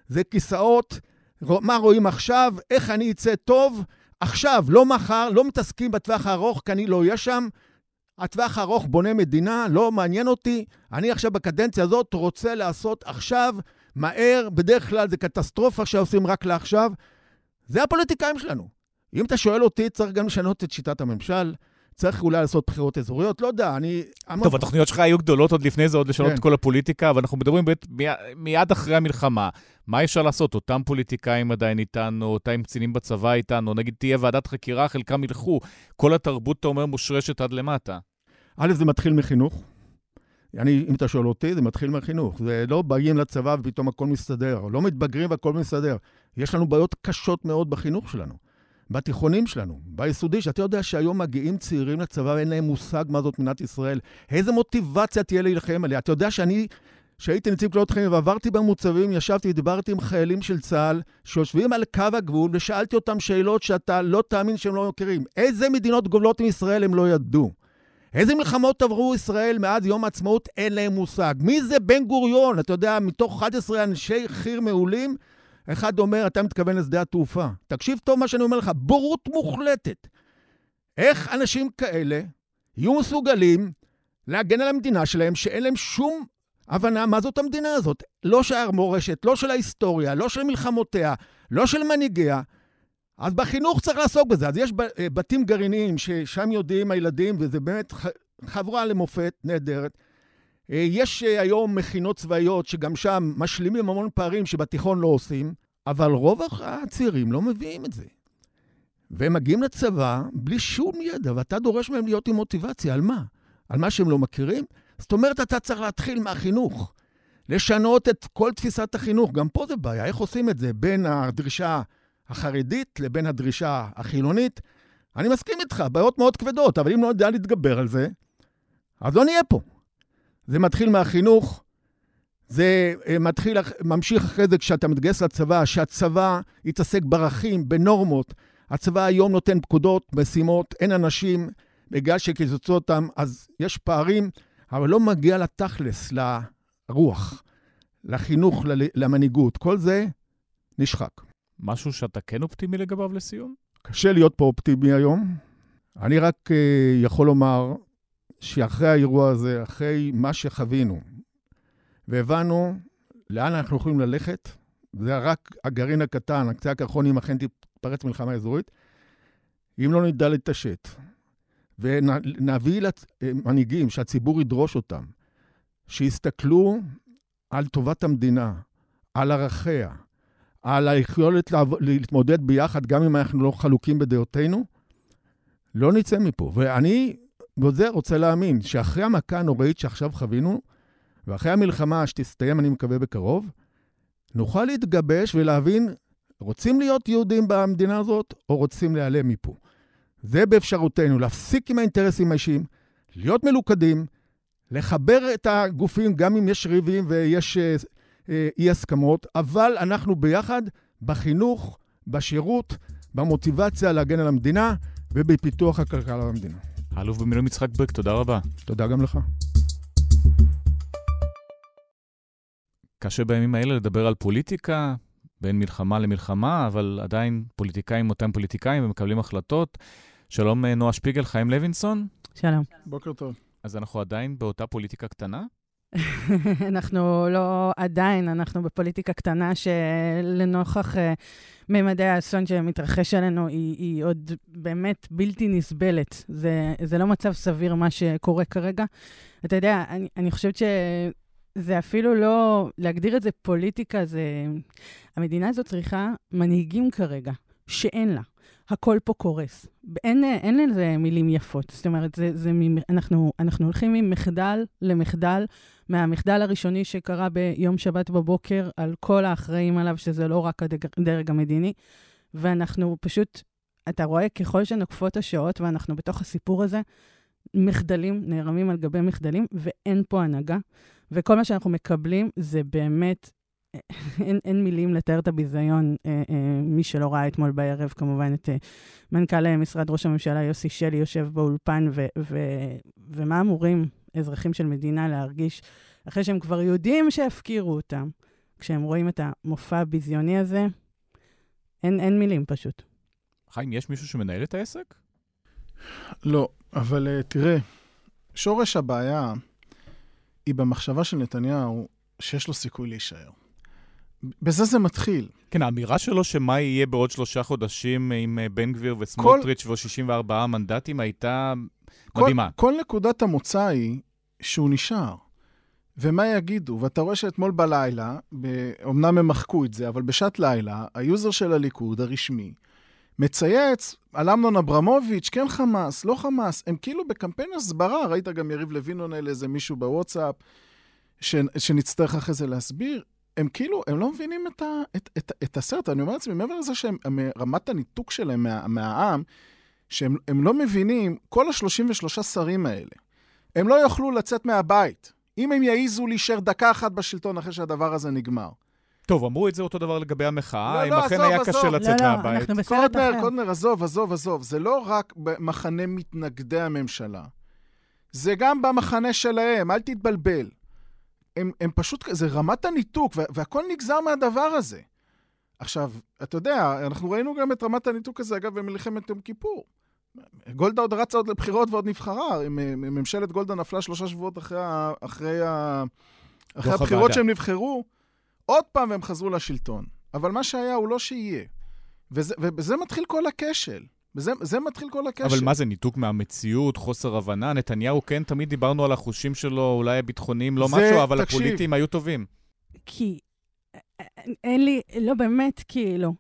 Speaker 3: זה כיסאות, מה רואים עכשיו, איך אני אצא טוב, עכשיו, לא מחר, לא מתעסקים בטווח הארוך, כי אני לא אהיה שם. הטווח הארוך בונה מדינה, לא מעניין אותי. אני עכשיו בקדנציה הזאת רוצה לעשות עכשיו, מהר, בדרך כלל זה קטסטרופה שעושים רק לעכשיו. זה הפוליטיקאים שלנו. אם אתה שואל אותי, צריך גם לשנות את שיטת הממשל. צריך אולי לעשות בחירות אזוריות, לא יודע, אני...
Speaker 1: טוב, התוכניות שלך היו גדולות עוד לפני זה, עוד לשנות כן. את כל הפוליטיקה, אבל אנחנו מדברים באמת מיד אחרי המלחמה. מה אפשר לעשות? אותם פוליטיקאים עדיין איתנו, אותם קצינים בצבא איתנו, נגיד תהיה ועדת חקירה, חלקם ילכו. כל התרבות, אתה אומר, מושרשת עד למטה.
Speaker 3: א', זה מתחיל מחינוך. אני, אם אתה שואל אותי, זה מתחיל מהחינוך. זה לא באים לצבא ופתאום הכל מסתדר, לא מתבגרים והכל מסתדר. יש לנו בעיות קשות מאוד בחינוך שלנו. בתיכונים שלנו, ביסודי, שאתה יודע שהיום מגיעים צעירים לצבא ואין להם מושג מה זאת מדינת ישראל. איזה מוטיבציה תהיה להילחם עליה? אתה יודע שאני, כשהייתי נציב קלוט חיים ועברתי במוצבים, ישבתי ודיברתי עם חיילים של צה"ל שיושבים על קו הגבול ושאלתי אותם שאלות שאתה לא תאמין שהם לא מכירים. איזה מדינות גובלות מישראל הם לא ידעו? איזה מלחמות עברו ישראל מאז יום העצמאות? אין להם מושג. מי זה בן גוריון? אתה יודע, מתוך 11 אנשי חי"ר מעולים, אחד אומר, אתה מתכוון לשדה התעופה. תקשיב טוב מה שאני אומר לך, בורות מוחלטת. איך אנשים כאלה יהיו מסוגלים להגן על המדינה שלהם, שאין להם שום הבנה מה זאת המדינה הזאת? לא של המורשת, לא של ההיסטוריה, לא של מלחמותיה, לא של מנהיגיה. אז בחינוך צריך לעסוק בזה. אז יש אה, בתים גרעיניים ששם יודעים הילדים, וזה באמת חברה למופת נהדרת. אה, יש אה, היום מכינות צבאיות שגם שם משלימים המון פערים שבתיכון לא עושים, אבל רוב הצעירים לא מביאים את זה. והם מגיעים לצבא בלי שום ידע, ואתה דורש מהם להיות עם מוטיבציה. על מה? על מה שהם לא מכירים? זאת אומרת, אתה צריך להתחיל מהחינוך. לשנות את כל תפיסת החינוך. גם פה זה בעיה, איך עושים את זה בין הדרישה החרדית לבין הדרישה החילונית? אני מסכים איתך, בעיות מאוד כבדות, אבל אם לא נדע להתגבר על זה, אז לא נהיה פה. זה מתחיל מהחינוך, זה אה, מתחיל, ממשיך אחרי זה כשאתה מתגייס לצבא, שהצבא יתעסק בערכים, בנורמות. הצבא היום נותן פקודות, משימות, אין אנשים, בגלל שקיצצו אותם, אז יש פערים, אבל לא מגיע לתכלס, לרוח, לחינוך, למנהיגות. כל זה נשחק.
Speaker 1: משהו שאתה כן אופטימי לגביו לסיום?
Speaker 3: קשה להיות פה אופטימי היום. אני רק uh, יכול לומר שאחרי האירוע הזה, אחרי מה שחווינו, והבנו לאן אנחנו יכולים ללכת, זה רק הגרעין הקטן, הקצה הקרחון, אם אכן תתפרץ מלחמה אזורית, אם לא נדע להתעשת, ונביא למנהיגים שהציבור ידרוש אותם, שיסתכלו על טובת המדינה, על ערכיה, על היכולת להתמודד ביחד, גם אם אנחנו לא חלוקים בדעותינו, לא נצא מפה. ואני בזה רוצה להאמין שאחרי המכה הנוראית שעכשיו חווינו, ואחרי המלחמה שתסתיים, אני מקווה בקרוב, נוכל להתגבש ולהבין, רוצים להיות יהודים במדינה הזאת, או רוצים להיעלם מפה. זה באפשרותנו, להפסיק עם האינטרסים האישיים, להיות מלוכדים, לחבר את הגופים, גם אם יש ריבים ויש אה, אה, אי-הסכמות, אבל אנחנו ביחד בחינוך, בשירות, במוטיבציה להגן על המדינה ובפיתוח הכלכלה במדינה.
Speaker 1: האלוף במילואים יצחק ברק, תודה רבה.
Speaker 3: תודה גם לך.
Speaker 1: קשה בימים האלה לדבר על פוליטיקה, בין מלחמה למלחמה, אבל עדיין פוליטיקאים אותם פוליטיקאים ומקבלים החלטות. שלום, אה, נועה שפיגל, חיים לוינסון.
Speaker 4: שלום.
Speaker 3: בוקר טוב.
Speaker 1: אז אנחנו עדיין באותה פוליטיקה קטנה?
Speaker 4: אנחנו לא עדיין, אנחנו בפוליטיקה קטנה שלנוכח uh, ממדי האסון שמתרחש עלינו, היא, היא עוד באמת בלתי נסבלת. זה, זה לא מצב סביר מה שקורה כרגע. אתה יודע, אני, אני חושבת ש... זה אפילו לא, להגדיר את זה פוליטיקה, זה... המדינה הזאת צריכה מנהיגים כרגע, שאין לה. הכל פה קורס. אין, אין לזה מילים יפות. זאת אומרת, זה, זה, אנחנו, אנחנו הולכים ממחדל למחדל, מהמחדל הראשוני שקרה ביום שבת בבוקר על כל האחראים עליו, שזה לא רק הדרג המדיני, ואנחנו פשוט, אתה רואה, ככל שנוקפות השעות ואנחנו בתוך הסיפור הזה, מחדלים נערמים על גבי מחדלים, ואין פה הנהגה. וכל מה שאנחנו מקבלים זה באמת, אין, אין מילים לתאר את הביזיון. אה, אה, מי שלא ראה אתמול בערב, כמובן, את אה, מנכ"ל משרד ראש הממשלה יוסי שלי יושב באולפן, ו, ו, ומה אמורים אזרחים של מדינה להרגיש, אחרי שהם כבר יודעים שהפקירו אותם, כשהם רואים את המופע הביזיוני הזה, אין, אין מילים פשוט.
Speaker 1: חיים, יש מישהו שמנהל את העסק?
Speaker 5: לא, אבל uh, תראה, שורש הבעיה היא במחשבה של נתניהו שיש לו סיכוי להישאר. בזה זה מתחיל.
Speaker 1: כן, האמירה שלו שמה יהיה בעוד שלושה חודשים עם אה, בן גביר וסמוטריץ' כל... ו-64 מנדטים הייתה
Speaker 5: כל,
Speaker 1: מדהימה.
Speaker 5: כל נקודת המוצא היא שהוא נשאר. ומה יגידו? ואתה רואה שאתמול בלילה, אמנם הם מחקו את זה, אבל בשעת לילה, היוזר של הליכוד, הרשמי, מצייץ על אמנון אברמוביץ', כן חמאס, לא חמאס. הם כאילו בקמפיין הסברה, ראית גם יריב לוין עונה לאיזה מישהו בוואטסאפ, ש, שנצטרך אחרי זה להסביר. הם כאילו, הם לא מבינים את, ה, את, את, את הסרט. אני אומר לעצמי, מעבר לזה שרמת הניתוק שלהם מה, מהעם, שהם לא מבינים, כל ה-33 שרים האלה, הם לא יוכלו לצאת מהבית. אם הם יעיזו להישאר דקה אחת בשלטון אחרי שהדבר הזה נגמר.
Speaker 1: טוב, אמרו את זה אותו דבר לגבי המחאה, לא, אם לא, אכן היה עזוב. קשה לצאת
Speaker 4: לא,
Speaker 1: לא, מהבית.
Speaker 4: אנחנו בסרט אחר.
Speaker 5: קודנר, עזוב, עזוב, עזוב. זה לא רק במחנה מתנגדי הממשלה, זה גם במחנה שלהם, אל תתבלבל. הם, הם פשוט, זה רמת הניתוק, והכל נגזר מהדבר הזה. עכשיו, אתה יודע, אנחנו ראינו גם את רמת הניתוק הזה, אגב, במלחמת יום כיפור. גולדה עוד רצה עוד לבחירות ועוד נבחרה. ממשלת גולדה נפלה שלושה שבועות אחרי, אחרי, אחרי הבחירות שהם נבחרו. עוד פעם והם חזרו לשלטון. אבל מה שהיה הוא לא שיהיה. וזה, ובזה מתחיל כל הכשל. בזה, זה מתחיל כל הכשל.
Speaker 1: אבל מה זה, ניתוק מהמציאות, חוסר הבנה? נתניהו, כן, תמיד דיברנו על החושים שלו, אולי הביטחוניים לא זה, משהו, אבל תקשיב, הפוליטיים היו טובים.
Speaker 4: כי אין לי, לא באמת, כאילו.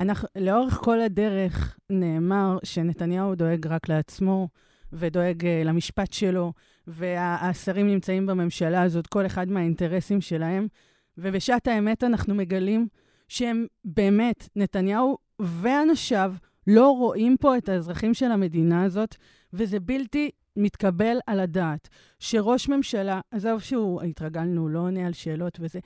Speaker 4: אנחנו, לאורך כל הדרך נאמר שנתניהו דואג רק לעצמו, ודואג uh, למשפט שלו, והשרים נמצאים בממשלה הזאת, כל אחד מהאינטרסים שלהם, ובשעת האמת אנחנו מגלים שהם באמת, נתניהו ואנשיו לא רואים פה את האזרחים של המדינה הזאת, וזה בלתי מתקבל על הדעת. שראש ממשלה, עזוב שהוא, התרגלנו, לא עונה על שאלות וזה,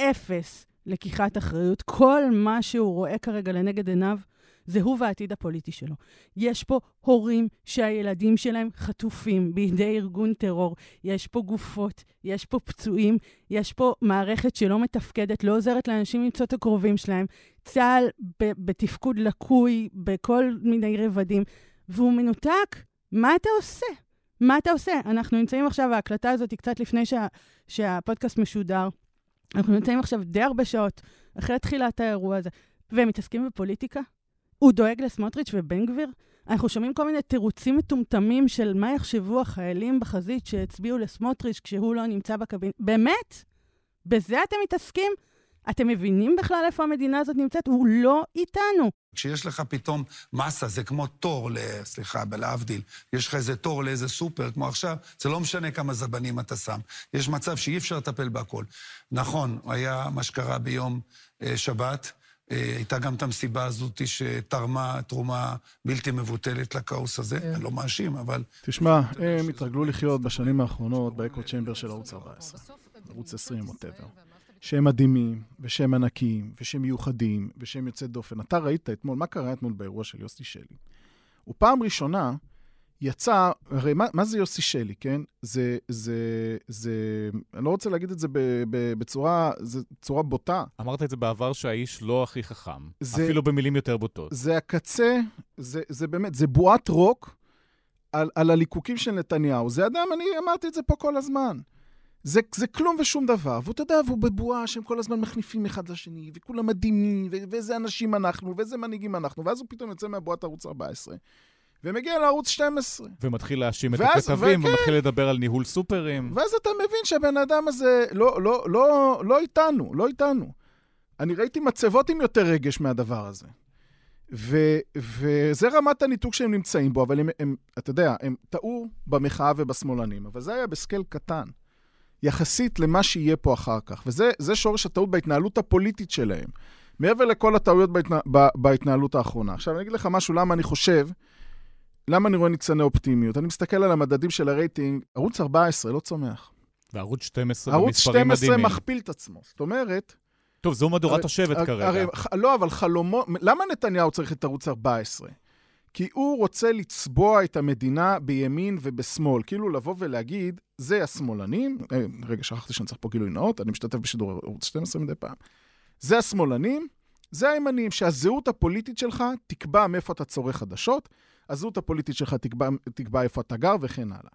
Speaker 4: אפס לקיחת אחריות. כל מה שהוא רואה כרגע לנגד עיניו, זה הוא והעתיד הפוליטי שלו. יש פה הורים שהילדים שלהם חטופים בידי ארגון טרור, יש פה גופות, יש פה פצועים, יש פה מערכת שלא מתפקדת, לא עוזרת לאנשים למצוא את הקרובים שלהם, צה"ל בתפקוד לקוי בכל מיני רבדים, והוא מנותק. מה אתה עושה? מה אתה עושה? אנחנו נמצאים עכשיו, ההקלטה הזאת היא קצת לפני שה, שהפודקאסט משודר. אנחנו נמצאים עכשיו די הרבה שעות אחרי תחילת האירוע הזה, והם מתעסקים בפוליטיקה? הוא דואג לסמוטריץ' ובן גביר? אנחנו שומעים כל מיני תירוצים מטומטמים של מה יחשבו החיילים בחזית שהצביעו לסמוטריץ' כשהוא לא נמצא בקבינט. באמת? בזה אתם מתעסקים? אתם מבינים בכלל איפה המדינה הזאת נמצאת? הוא לא איתנו.
Speaker 6: כשיש לך פתאום מסה, זה כמו תור, ל... סליחה, להבדיל, יש לך איזה תור לאיזה סופר, כמו עכשיו, זה לא משנה כמה זבנים אתה שם. יש מצב שאי אפשר לטפל בהכל. נכון, היה מה שקרה ביום אה, שבת. אה, הייתה גם את המסיבה הזאת שתרמה תרומה בלתי מבוטלת לכאוס הזה. כן. אני לא מאשים, אבל...
Speaker 5: תשמע, הם התרגלו לחיות בשנים האחרונות באקו צ'מבר של ערוץ 14, ערוץ 20, ווטאבר. שהם מדהימים, ושהם ענקיים, ושהם מיוחדים, ושהם יוצאי דופן. אתה ראית אתמול, מה קרה אתמול באירוע של יוסי שלי? ופעם ראשונה יצא, הרי מה, מה זה יוסי שלי, כן? זה, זה, זה, אני לא רוצה להגיד את זה ב, ב, בצורה, זה צורה בוטה.
Speaker 1: אמרת את זה בעבר שהאיש לא הכי חכם, זה, אפילו במילים יותר בוטות.
Speaker 5: זה הקצה, זה, זה באמת, זה בועת רוק על, על הליקוקים של נתניהו. זה אדם, אני אמרתי את זה פה כל הזמן. זה, זה כלום ושום דבר. ואתה יודע, והוא בבועה שהם כל הזמן מחניפים אחד לשני, וכולם מדהימים, ואיזה אנשים אנחנו, ואיזה מנהיגים אנחנו, ואז הוא פתאום יוצא מהבועת ערוץ 14. ומגיע לערוץ 12.
Speaker 1: ומתחיל להאשים את הכתבים, וכן, ומתחיל לדבר על ניהול סופרים.
Speaker 5: ואז אתה מבין שהבן אדם הזה לא, לא, לא, לא איתנו, לא איתנו. אני ראיתי מצבות עם יותר רגש מהדבר הזה. ו, וזה רמת הניתוק שהם נמצאים בו, אבל הם, הם, אתה יודע, הם טעו במחאה ובשמאלנים, אבל זה היה בסקייל קטן, יחסית למה שיהיה פה אחר כך. וזה שורש הטעות בהתנהלות הפוליטית שלהם, מעבר לכל הטעויות בהתנה, בהתנהלות האחרונה. עכשיו, אני אגיד לך משהו, למה אני חושב למה אני רואה ניצני אופטימיות? אני מסתכל על המדדים של הרייטינג, ערוץ 14 לא צומח.
Speaker 1: וערוץ 12 במספרים מדהימים.
Speaker 5: ערוץ 12 מכפיל את עצמו. זאת אומרת...
Speaker 1: טוב, זו מדורת השבט כרגע. הרי,
Speaker 5: לא, אבל חלומו... למה נתניהו צריך את ערוץ 14? כי הוא רוצה לצבוע את המדינה בימין ובשמאל. כאילו לבוא ולהגיד, זה השמאלנים, אה, רגע, שכחתי שאני צריך פה גילוי נאות, אני משתתף בשידור ערוץ 12 מדי פעם. זה השמאלנים, זה הימנים, שהזהות הפוליטית שלך תקבע מאיפה אתה צורך חדשות, הזהות הפוליטית שלך תקבע, תקבע איפה אתה גר וכן הלאה.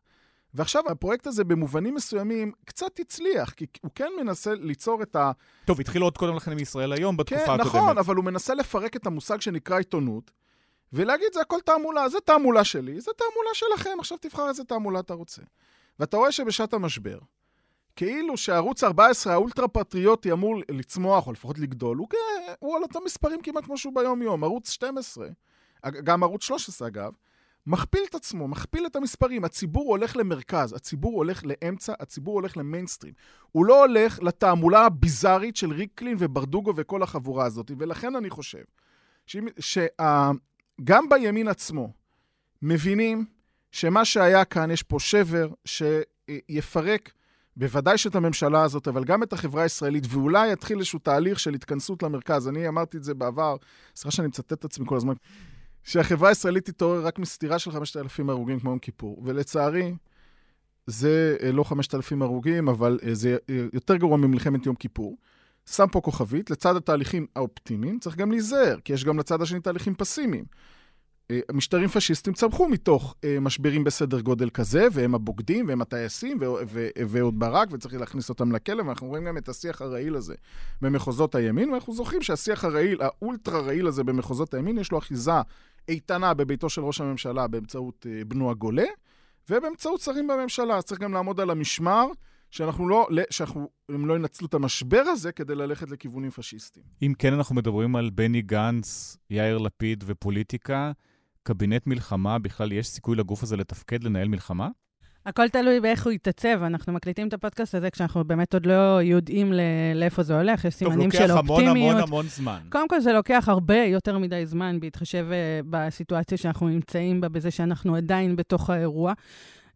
Speaker 5: ועכשיו, הפרויקט הזה במובנים מסוימים קצת הצליח, כי הוא כן מנסה ליצור את ה...
Speaker 1: טוב, התחיל עוד קודם לכן עם ישראל היום, בתקופה
Speaker 5: כן,
Speaker 1: הקודמת.
Speaker 5: נכון, אבל הוא מנסה לפרק את המושג שנקרא עיתונות, ולהגיד, זה הכל תעמולה, זה תעמולה שלי, זה תעמולה שלכם, עכשיו תבחר איזה תעמולה אתה רוצה. ואתה רואה שבשעת המשבר, כאילו שערוץ 14 האולטרה-פטריוטי אמור לצמוח, או לפחות לגדול, הוא, הוא על אותם מספרים כמעט כמו שהוא ביום-יום. ערוץ 12, גם ערוץ 13 אגב, מכפיל את עצמו, מכפיל את המספרים. הציבור הולך למרכז, הציבור הולך לאמצע, הציבור הולך למיינסטרים. הוא לא הולך לתעמולה הביזארית של ריקלין וברדוגו וכל החבורה הזאת. ולכן אני חושב שגם בימין עצמו מבינים שמה שהיה כאן, יש פה שבר שיפרק בוודאי שאת הממשלה הזאת, אבל גם את החברה הישראלית, ואולי יתחיל איזשהו תהליך של התכנסות למרכז. אני אמרתי את זה בעבר, סליחה שאני מצטט את עצמי כל הזמן. שהחברה הישראלית תתעורר רק מסתירה של 5,000 הרוגים כמו יום כיפור. ולצערי, זה אה, לא 5,000 הרוגים, אבל אה, זה אה, יותר גרוע ממלחמת יום כיפור. שם פה כוכבית, לצד התהליכים האופטימיים צריך גם להיזהר, כי יש גם לצד השני תהליכים פסימיים. משטרים פשיסטיים צמחו מתוך משברים בסדר גודל כזה, והם הבוגדים, והם הטייסים, ואהוד ברק, וצריך להכניס אותם לכלא, ואנחנו רואים גם את השיח הרעיל הזה במחוזות הימין, ואנחנו זוכרים שהשיח הרעיל, האולטרה רעיל הזה במחוזות הימין, יש לו אחיזה איתנה בביתו של ראש הממשלה באמצעות אה, בנו הגולה, ובאמצעות שרים בממשלה. אז צריך גם לעמוד על המשמר, שאנחנו לא, שאנחנו, הם לא ינצלו את המשבר הזה כדי ללכת לכיוונים פשיסטיים.
Speaker 1: אם כן אנחנו מדברים על בני גנץ, יאיר לפיד ופוליטיקה, קבינט מלחמה, בכלל יש סיכוי לגוף הזה לתפקד, לנהל מלחמה?
Speaker 4: הכל תלוי באיך הוא יתעצב. אנחנו מקליטים את הפודקאסט הזה כשאנחנו באמת עוד לא יודעים לאיפה זה הולך, יש סימנים של אופטימיות.
Speaker 1: טוב, לוקח המון המון המון זמן.
Speaker 4: קודם כל, זה לוקח הרבה יותר מדי זמן, בהתחשב uh, בסיטואציה שאנחנו נמצאים בה, בזה שאנחנו עדיין בתוך האירוע.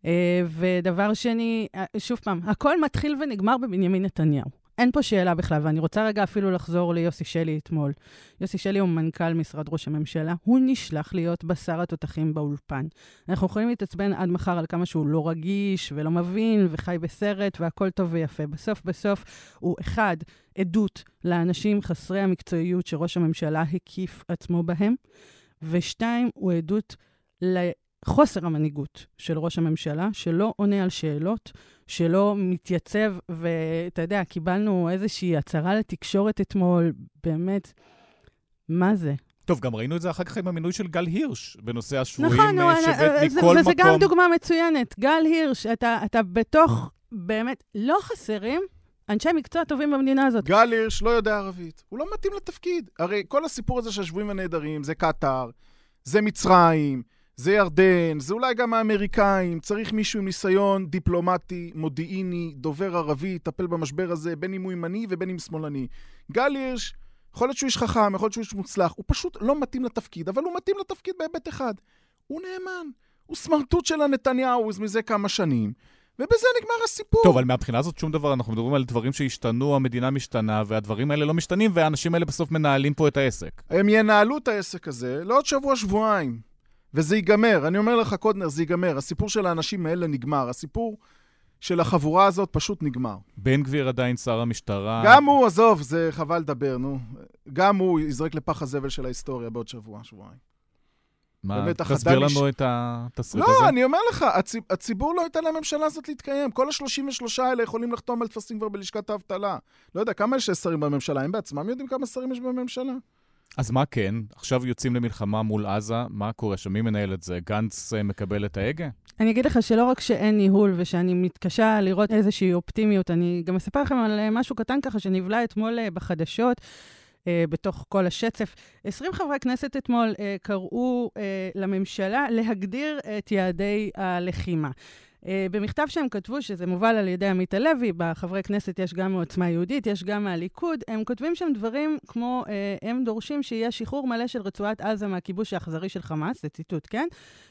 Speaker 4: Uh, ודבר שני, uh, שוב פעם, הכל מתחיל ונגמר בבנימין נתניהו. אין פה שאלה בכלל, ואני רוצה רגע אפילו לחזור ליוסי שלי אתמול. יוסי שלי הוא מנכ"ל משרד ראש הממשלה, הוא נשלח להיות בשר התותחים באולפן. אנחנו יכולים להתעצבן עד מחר על כמה שהוא לא רגיש ולא מבין וחי בסרט והכל טוב ויפה. בסוף בסוף הוא אחד, עדות לאנשים חסרי המקצועיות שראש הממשלה הקיף עצמו בהם, ושתיים, הוא עדות לחוסר המנהיגות של ראש הממשלה, שלא עונה על שאלות, שלא מתייצב, ואתה יודע, קיבלנו איזושהי הצהרה לתקשורת אתמול, באמת, מה זה?
Speaker 1: טוב, גם ראינו את זה אחר כך עם המינוי של גל הירש, בנושא השבויים
Speaker 4: נכון,
Speaker 1: אה, שבט מכל
Speaker 4: וזה
Speaker 1: מקום.
Speaker 4: וזה גם דוגמה מצוינת. גל הירש, אתה, אתה בתוך, באמת, לא חסרים אנשי מקצוע טובים במדינה הזאת.
Speaker 5: גל הירש לא יודע ערבית, הוא לא מתאים לתפקיד. הרי כל הסיפור הזה של שבויים ונעדרים זה קטאר, זה מצרים, זה ירדן, זה אולי גם האמריקאים, צריך מישהו עם ניסיון דיפלומטי, מודיעיני, דובר ערבי, יטפל במשבר הזה, בין אם הוא ימני ובין אם שמאלני. גל הירש, יכול להיות שהוא איש חכם, יכול להיות שהוא איש מוצלח, הוא פשוט לא מתאים לתפקיד, אבל הוא מתאים לתפקיד בהיבט אחד. הוא נאמן. הוא סמרטוט של הנתניהו מזה כמה שנים, ובזה נגמר הסיפור.
Speaker 1: טוב, אבל מהבחינה הזאת שום דבר, אנחנו מדברים על דברים שהשתנו, המדינה משתנה, והדברים האלה לא משתנים, והאנשים האלה בסוף מנהלים פה את העסק.
Speaker 5: הם ינהלו את העסק הזה לעוד שבוע-שבועיים. וזה ייגמר, אני אומר לך, קודנר, זה ייגמר. הסיפור של האנשים האלה נגמר. הסיפור של החבורה הזאת פשוט נגמר.
Speaker 1: בן גביר עדיין שר המשטרה.
Speaker 5: גם הוא, עזוב, זה חבל לדבר, נו. גם הוא יזרק לפח הזבל של ההיסטוריה בעוד שבוע, שבועיים.
Speaker 1: מה, תסביר לנו ש... את התסריט
Speaker 5: לא,
Speaker 1: הזה.
Speaker 5: לא, אני אומר לך, הצ... הציבור לא ייתן לממשלה הזאת להתקיים. כל ה-33 האלה יכולים לחתום על טפסים כבר בלשכת האבטלה. לא יודע, כמה יש שרים בממשלה? הם בעצמם יודעים כמה שרים יש בממשלה?
Speaker 1: אז מה כן? עכשיו יוצאים למלחמה מול עזה, מה קורה שם? מי מנהל את זה? גנץ אה, מקבל את ההגה?
Speaker 4: אני אגיד לך שלא רק שאין ניהול ושאני מתקשה לראות איזושהי אופטימיות, אני גם אספר לכם על אה, משהו קטן ככה שנבלע אתמול אה, בחדשות. Uh, בתוך כל השצף. 20 חברי כנסת אתמול uh, קראו uh, לממשלה להגדיר את יעדי הלחימה. Uh, במכתב שהם כתבו, שזה מובל על ידי עמית הלוי, בחברי כנסת יש גם מעוצמה יהודית, יש גם מהליכוד, הם כותבים שם דברים כמו, uh, הם דורשים שיהיה שחרור מלא של רצועת עזה מהכיבוש האכזרי של חמאס, זה ציטוט, כן?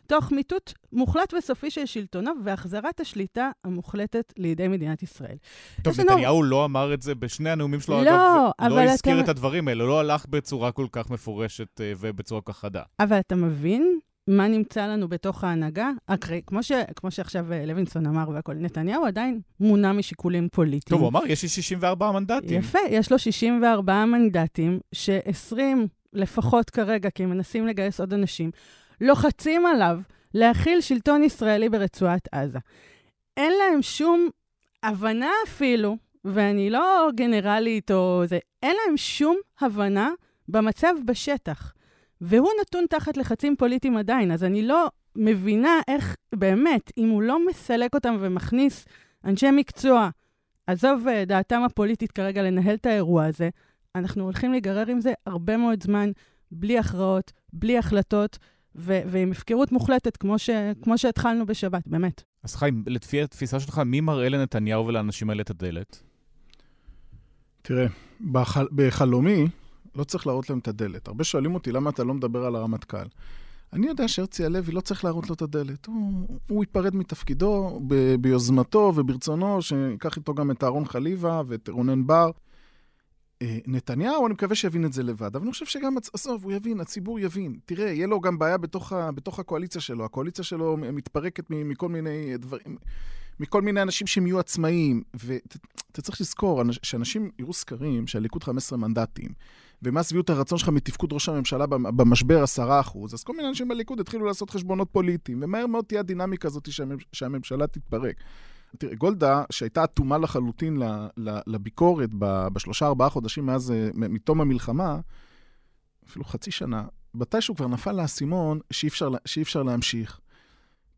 Speaker 4: תוך מיטוט מוחלט וסופי של שלטונו והחזרת השליטה המוחלטת לידי מדינת ישראל.
Speaker 1: טוב, נתניהו לא אמר את זה בשני הנאומים שלו,
Speaker 4: לא,
Speaker 1: אגב, לא הזכיר אתם... את הדברים האלה, לא הלך בצורה כל כך מפורשת uh, ובצורה כל כך חדה.
Speaker 4: אבל אתה מבין מה נמצא לנו בתוך ההנהגה, אקרי, כמו, ש, כמו שעכשיו אה, לוינסון אמר והכול, נתניהו עדיין מונע משיקולים פוליטיים.
Speaker 1: טוב, הוא אמר, יש לי 64 מנדטים.
Speaker 4: יפה, יש לו 64 מנדטים, ש-20 לפחות כרגע, כי הם מנסים לגייס עוד אנשים, לוחצים עליו להכיל שלטון ישראלי ברצועת עזה. אין להם שום הבנה אפילו, ואני לא גנרלית או זה, אין להם שום הבנה במצב בשטח. והוא נתון תחת לחצים פוליטיים עדיין, אז אני לא מבינה איך, באמת, אם הוא לא מסלק אותם ומכניס אנשי מקצוע, עזוב אה, דעתם הפוליטית כרגע לנהל את האירוע הזה, אנחנו הולכים להיגרר עם זה הרבה מאוד זמן, בלי הכרעות, בלי החלטות, ו- ועם הפקרות מוחלטת, כמו, ש- כמו שהתחלנו בשבת, באמת.
Speaker 1: אז חיים, לפי התפיסה שלך, מי מראה לנתניהו ולאנשים האלה את הדלת?
Speaker 5: תראה, בחל... בחלומי לא צריך להראות להם את הדלת. הרבה שואלים אותי, למה אתה לא מדבר על הרמטכ"ל? אני יודע שהרצי הלוי לא צריך להראות לו את הדלת. הוא, הוא ייפרד מתפקידו ב, ביוזמתו וברצונו, שיקח איתו גם את אהרון חליבה ואת רונן בר. אה, נתניהו, אני מקווה שיבין את זה לבד, אבל אני חושב שגם, עזוב, הוא יבין, הציבור יבין. תראה, יהיה לו גם בעיה בתוך, ה, בתוך הקואליציה שלו. הקואליציה שלו מתפרקת מכל מיני דברים, מכל מיני אנשים שהם יהיו עצמאיים. ואתה צריך לזכור, שאנשים יראו סקרים שהליכוד 15 מנדטים, ומה שביעות הרצון שלך מתפקוד ראש הממשלה במשבר 10%, אז כל מיני אנשים בליכוד התחילו לעשות חשבונות פוליטיים, ומהר מאוד תהיה הדינמיקה הזאת שהממשלה תתפרק. תראה, גולדה, שהייתה אטומה לחלוטין לביקורת בשלושה, ארבעה חודשים מאז, מתום המלחמה, אפילו חצי שנה, מתישהו כבר נפל לאסימון שאי אפשר, שאי אפשר להמשיך.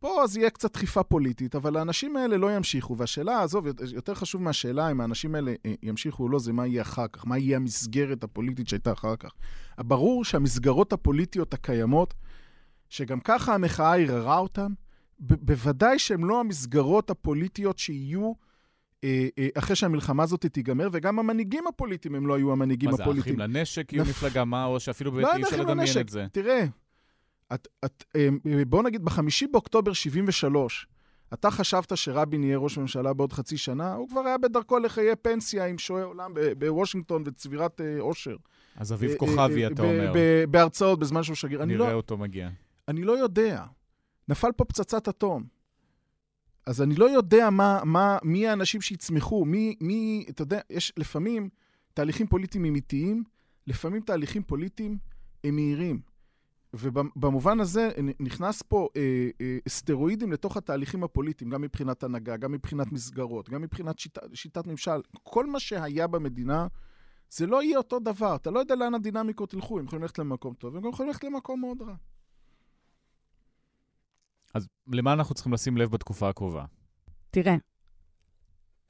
Speaker 5: פה אז יהיה קצת דחיפה פוליטית, אבל האנשים האלה לא ימשיכו. והשאלה, עזוב, יותר חשוב מהשאלה אם האנשים האלה אה, ימשיכו או לא, זה מה יהיה אחר כך, מה יהיה המסגרת הפוליטית שהייתה אחר כך. ברור שהמסגרות הפוליטיות הקיימות, שגם ככה המחאה ערערה אותן, בוודאי שהן לא המסגרות הפוליטיות שיהיו אה, אה, אחרי שהמלחמה הזאת תיגמר, וגם המנהיגים הפוליטיים הם לא היו המנהיגים הפוליטיים.
Speaker 1: מה זה, אחים לנשק יהיו מפלגה מה, או שאפילו באמת לא אי אפשר לדמיין את זה?
Speaker 5: תראה, את, את, אה, בוא נגיד, בחמישי באוקטובר 73, אתה חשבת שרבין יהיה ראש ממשלה בעוד חצי שנה, הוא כבר היה בדרכו לחיי פנסיה עם שועי עולם בוושינגטון וצבירת עושר.
Speaker 1: אז אביב כוכבי, אתה אומר.
Speaker 5: בהרצאות בזמן שהוא שגריר.
Speaker 1: נראה לא, אותו מגיע.
Speaker 5: אני לא יודע. נפל פה פצצת אטום. אז אני לא יודע מה, מה, מי האנשים שיצמחו, מי, מי, אתה יודע, יש לפעמים תהליכים פוליטיים אמיתיים, לפעמים תהליכים פוליטיים הם מהירים. ובמובן הזה נכנס פה אה, אה, סטרואידים לתוך התהליכים הפוליטיים, גם מבחינת הנהגה, גם מבחינת מסגרות, גם מבחינת שיטה, שיטת ממשל. כל מה שהיה במדינה, זה לא יהיה אותו דבר. אתה לא יודע לאן הדינמיקות ילכו, הם יכולים ללכת למקום טוב, הם גם יכולים ללכת למקום מאוד רע.
Speaker 1: אז למה אנחנו צריכים לשים לב בתקופה הקרובה?
Speaker 4: תראה,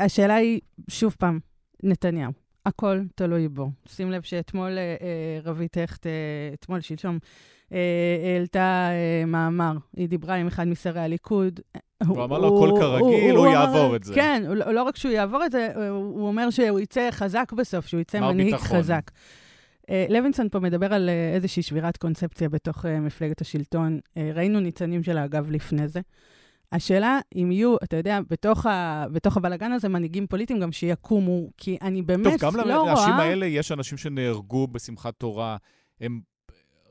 Speaker 4: השאלה היא, שוב פעם, נתניהו. הכל תלוי בו. שים לב שאתמול אה, אה רבית הכט, אה, אתמול, שלשום, העלתה אה, מאמר. היא דיברה עם אחד משרי הליכוד.
Speaker 1: הוא, הוא אמר לו, הכל כרגיל, הוא, הוא יעבור אמר, את זה.
Speaker 4: כן, הוא, לא רק שהוא יעבור את זה, הוא, אומר שהוא יצא חזק בסוף, שהוא יצא מנהיג ביטחון. חזק. אה, לוינסון פה מדבר על אה, איזושהי שבירת קונספציה בתוך אה, מפלגת השלטון. ראינו ניצנים שלה, אגב, לפני זה. השאלה אם יהיו, אתה יודע, בתוך, ה, בתוך הבלגן הזה מנהיגים פוליטיים גם שיקומו, כי אני באמת טוב, לא רואה...
Speaker 1: טוב, גם לאנשים האלה יש אנשים שנהרגו בשמחת תורה, הם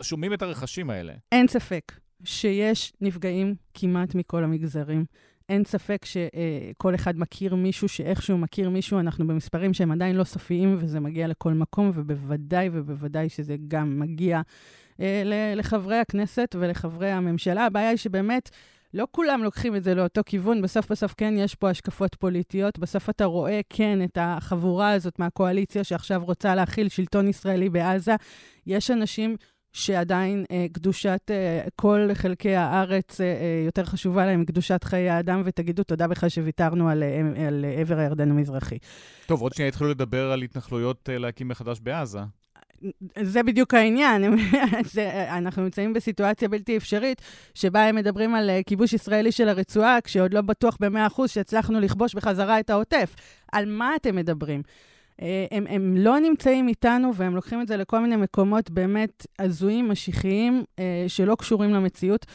Speaker 1: שומעים את הרכשים האלה.
Speaker 4: אין ספק שיש נפגעים כמעט מכל המגזרים. אין ספק שכל אחד מכיר מישהו שאיכשהו מכיר מישהו, אנחנו במספרים שהם עדיין לא סופיים, וזה מגיע לכל מקום, ובוודאי ובוודאי שזה גם מגיע אה, לחברי הכנסת ולחברי הממשלה. הבעיה היא שבאמת... לא כולם לוקחים את זה לאותו כיוון, בסוף בסוף כן יש פה השקפות פוליטיות, בסוף אתה רואה כן את החבורה הזאת מהקואליציה שעכשיו רוצה להכיל שלטון ישראלי בעזה. יש אנשים שעדיין אה, קדושת אה, כל חלקי הארץ אה, אה, יותר חשובה להם מקדושת חיי האדם, ותגידו תודה בכלל שוויתרנו על, אה, על עבר הירדן המזרחי.
Speaker 1: טוב, עוד שנייה התחילו לדבר על התנחלויות אה, להקים מחדש בעזה.
Speaker 4: זה בדיוק העניין. זה, אנחנו נמצאים בסיטואציה בלתי אפשרית, שבה הם מדברים על uh, כיבוש ישראלי של הרצועה, כשעוד לא בטוח ב-100% שהצלחנו לכבוש בחזרה את העוטף. על מה אתם מדברים? אה, הם, הם לא נמצאים איתנו, והם לוקחים את זה לכל מיני מקומות באמת הזויים, משיחיים, אה, שלא קשורים למציאות,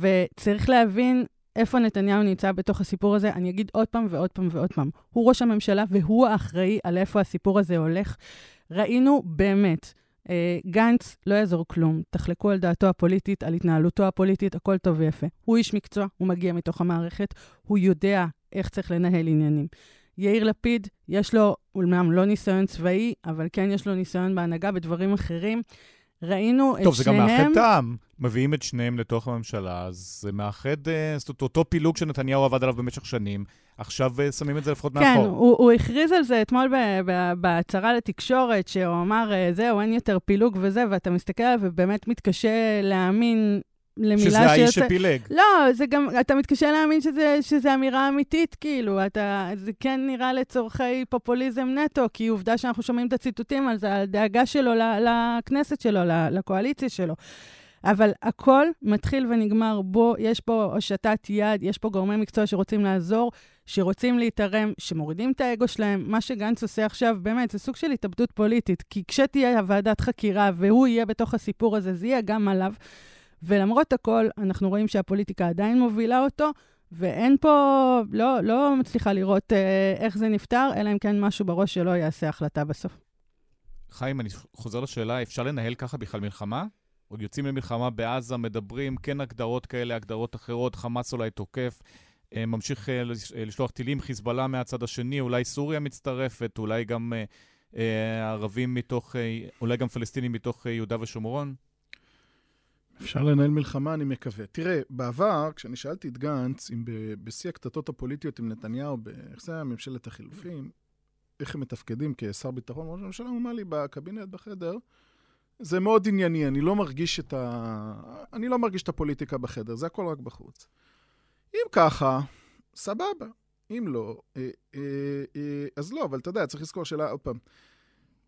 Speaker 4: וצריך להבין איפה נתניהו נמצא בתוך הסיפור הזה. אני אגיד עוד פעם ועוד פעם ועוד פעם, הוא ראש הממשלה והוא האחראי על איפה הסיפור הזה הולך. ראינו באמת אה, גנץ, לא יעזור כלום. תחלקו על דעתו הפוליטית, על התנהלותו הפוליטית, הכל טוב ויפה. הוא איש מקצוע, הוא מגיע מתוך המערכת, הוא יודע איך צריך לנהל עניינים. יאיר לפיד, יש לו, אומנם לא ניסיון צבאי, אבל כן יש לו ניסיון בהנהגה בדברים אחרים. ראינו
Speaker 1: טוב,
Speaker 4: את
Speaker 1: זה גם
Speaker 4: שניהם...
Speaker 1: מאחד טעם. מביאים את שניהם לתוך הממשלה, אז זה מאחד, אה, זאת אומרת, אותו פילוג שנתניהו עבד עליו במשך שנים, עכשיו אה, שמים את זה לפחות
Speaker 4: כן,
Speaker 1: מאחור.
Speaker 4: הוא, הוא הכריז על זה אתמול בהצהרה לתקשורת, שהוא אמר, אה, זהו, אין יותר פילוג וזה, ואתה מסתכל עליו ובאמת מתקשה להאמין למילה
Speaker 1: שזה האיש
Speaker 4: שיוצא-
Speaker 1: שפילג.
Speaker 4: לא, זה גם, אתה מתקשה להאמין שזה, שזה אמירה אמיתית, כאילו, אתה, זה כן נראה לצורכי פופוליזם נטו, כי עובדה שאנחנו שומעים את הציטוטים על זה, על דאגה שלו לכנסת שלו, לקואליציה שלו. אבל הכל מתחיל ונגמר בו, יש פה הושטת יד, יש פה גורמי מקצוע שרוצים לעזור, שרוצים להתערם, שמורידים את האגו שלהם. מה שגנץ עושה עכשיו, באמת, זה סוג של התאבדות פוליטית, כי כשתהיה הוועדת חקירה והוא יהיה בתוך הסיפור הזה, זה יהיה גם עליו. ולמרות הכל, אנחנו רואים שהפוליטיקה עדיין מובילה אותו, ואין פה, לא, לא מצליחה לראות אה, איך זה נפתר, אלא אם כן משהו בראש שלו יעשה החלטה בסוף.
Speaker 1: חיים, אני חוזר לשאלה, אפשר לנהל ככה בכלל מלחמה? עוד יוצאים למלחמה בעזה, מדברים, כן הגדרות כאלה, הגדרות אחרות, חמאס אולי תוקף, אה, ממשיך אה, אה, לשלוח טילים, חיזבאללה מהצד השני, אולי סוריה מצטרפת, אולי גם ערבים מתוך, אולי גם פלסטינים מתוך יהודה ושומרון?
Speaker 5: אפשר לנהל מלחמה, אני מקווה. תראה, בעבר, כשאני שאלתי את גנץ, אם בשיא הקטטות הפוליטיות עם נתניהו, איך זה היה ממשלת החילופים, איך הם מתפקדים כשר ביטחון, ראש הממשלה אמר לי בקבינט בחדר, זה מאוד ענייני, אני לא מרגיש את ה... אני לא מרגיש את הפוליטיקה בחדר, זה הכל רק בחוץ. אם ככה, סבבה. אם לא, אה, אה, אה, אז לא, אבל אתה יודע, צריך לזכור שאלה, עוד פעם,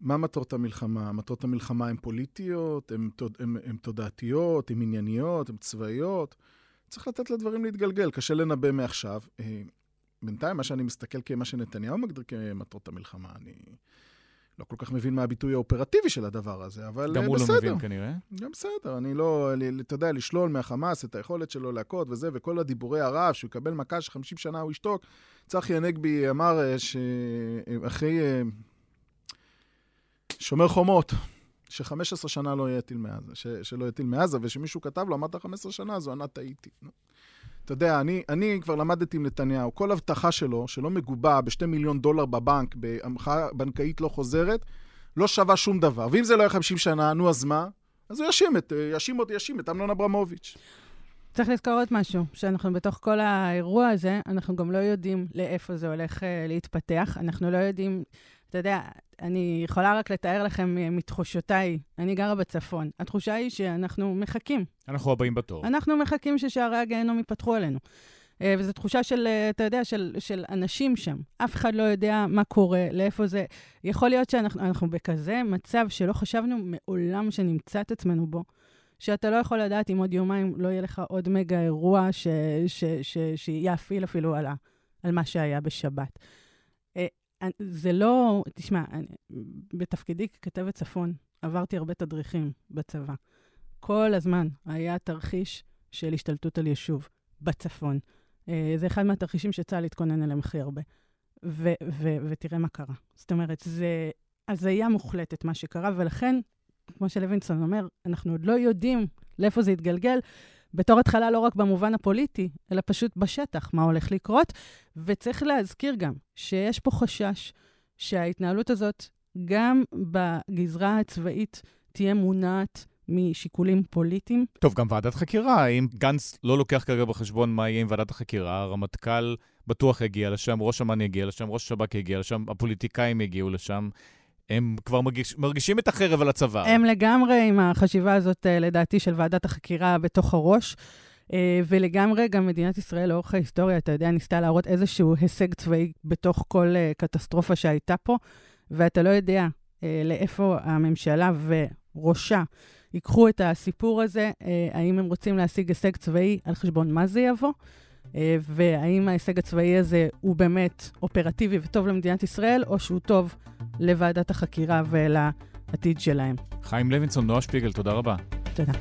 Speaker 5: מה מטרות המלחמה? מטרות המלחמה הן פוליטיות, הן תוד- הן- הן תודעתיות, הן ענייניות, הן צבאיות. צריך לתת לדברים להתגלגל, קשה לנבא מעכשיו. אה, בינתיים, מה שאני מסתכל כמה שנתניהו מגדיר כמטרות המלחמה, אני לא כל כך מבין מה הביטוי האופרטיבי של הדבר הזה, אבל
Speaker 1: גם
Speaker 5: אה,
Speaker 1: הוא
Speaker 5: בסדר.
Speaker 1: לא מבין כנראה.
Speaker 5: גם בסדר, אני לא, ל- אתה יודע, לשלול מהחמאס את היכולת שלו להכות וזה, וכל הדיבורי הרעב, שהוא יקבל מכה ש-50 שנה הוא ישתוק. צחי הנגבי אמר אה, שאחרי שומר חומות, ש-15 שנה לא יהיה טיל מעזה, ש- שלא יהיה טיל מעזה, ושמישהו כתב לו, אמרת 15 שנה, אז הוא ענה, טעיתי. אתה יודע, אני, אני כבר למדתי עם נתניהו, כל הבטחה שלו, שלא מגובה ב-2 מיליון דולר בבנק, בהמחאה בנקאית לא חוזרת, לא שווה שום דבר. ואם זה לא יהיה 50 שנה, נו, אז מה? אז הוא יאשים את, יאשים אותי, יאשים את אמנון אברמוביץ'.
Speaker 4: צריך לזכור עוד משהו, שאנחנו בתוך כל האירוע הזה, אנחנו גם לא יודעים לאיפה זה הולך אה, להתפתח. אנחנו לא יודעים, אתה יודע, אני יכולה רק לתאר לכם אה, מתחושותיי, אני גרה בצפון. התחושה היא שאנחנו מחכים.
Speaker 1: אנחנו הבאים בתור.
Speaker 4: אנחנו מחכים ששערי הגיהנום ייפתחו עלינו. אה, וזו תחושה של, אה, אתה יודע, של, של אנשים שם. אף אחד לא יודע מה קורה, לאיפה זה. יכול להיות שאנחנו אנחנו בכזה מצב שלא חשבנו מעולם שנמצא את עצמנו בו, שאתה לא יכול לדעת אם עוד יומיים לא יהיה לך עוד מגה אירוע שיאפיל אפילו על, ה, על מה שהיה בשבת. אה, זה לא, תשמע, אני, בתפקידי ככתבת צפון, עברתי הרבה תדריכים בצבא. כל הזמן היה תרחיש של השתלטות על יישוב בצפון. אה, זה אחד מהתרחישים שצה"ל התכונן אליהם הכי הרבה. ו- ו- ותראה מה קרה. זאת אומרת, זה הזיה מוחלטת מה שקרה, ולכן, כמו שלוינסון אומר, אנחנו עוד לא יודעים לאיפה זה יתגלגל, בתור התחלה לא רק במובן הפוליטי, אלא פשוט בשטח, מה הולך לקרות. וצריך להזכיר גם שיש פה חשש שההתנהלות הזאת, גם בגזרה הצבאית, תהיה מונעת משיקולים פוליטיים.
Speaker 1: טוב, גם ועדת חקירה, אם גנץ לא לוקח כרגע בחשבון מה יהיה עם ועדת החקירה, הרמטכ"ל בטוח יגיע לשם, ראש אמ"ן יגיע לשם, ראש השב"כ יגיע לשם, הפוליטיקאים יגיעו לשם. הם כבר מרגיש, מרגישים את החרב על הצוואר.
Speaker 4: הם לגמרי עם החשיבה הזאת, אה, לדעתי, של ועדת החקירה בתוך הראש. אה, ולגמרי, גם מדינת ישראל לאורך ההיסטוריה, אתה יודע, ניסתה להראות איזשהו הישג צבאי בתוך כל אה, קטסטרופה שהייתה פה, ואתה לא יודע לאיפה הממשלה וראשה ייקחו את הסיפור הזה, האם הם רוצים להשיג הישג צבאי, על חשבון מה זה יבוא, והאם ההישג הצבאי הזה הוא באמת אופרטיבי וטוב למדינת ישראל, או שהוא טוב לוועדת החקירה ולעתיד שלהם.
Speaker 1: חיים לוינסון, נועה שפיגל, תודה רבה.
Speaker 4: תודה.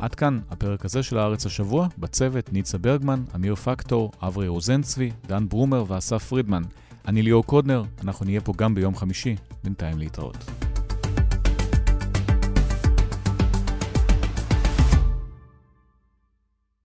Speaker 1: עד כאן הפרק הזה של הארץ השבוע, בצוות ניצה ברגמן, אמיר פקטור, אברי רוזנצבי, דן ברומר ואסף פרידמן. אני ליאור קודנר, אנחנו נהיה פה גם ביום חמישי, בינתיים להתראות.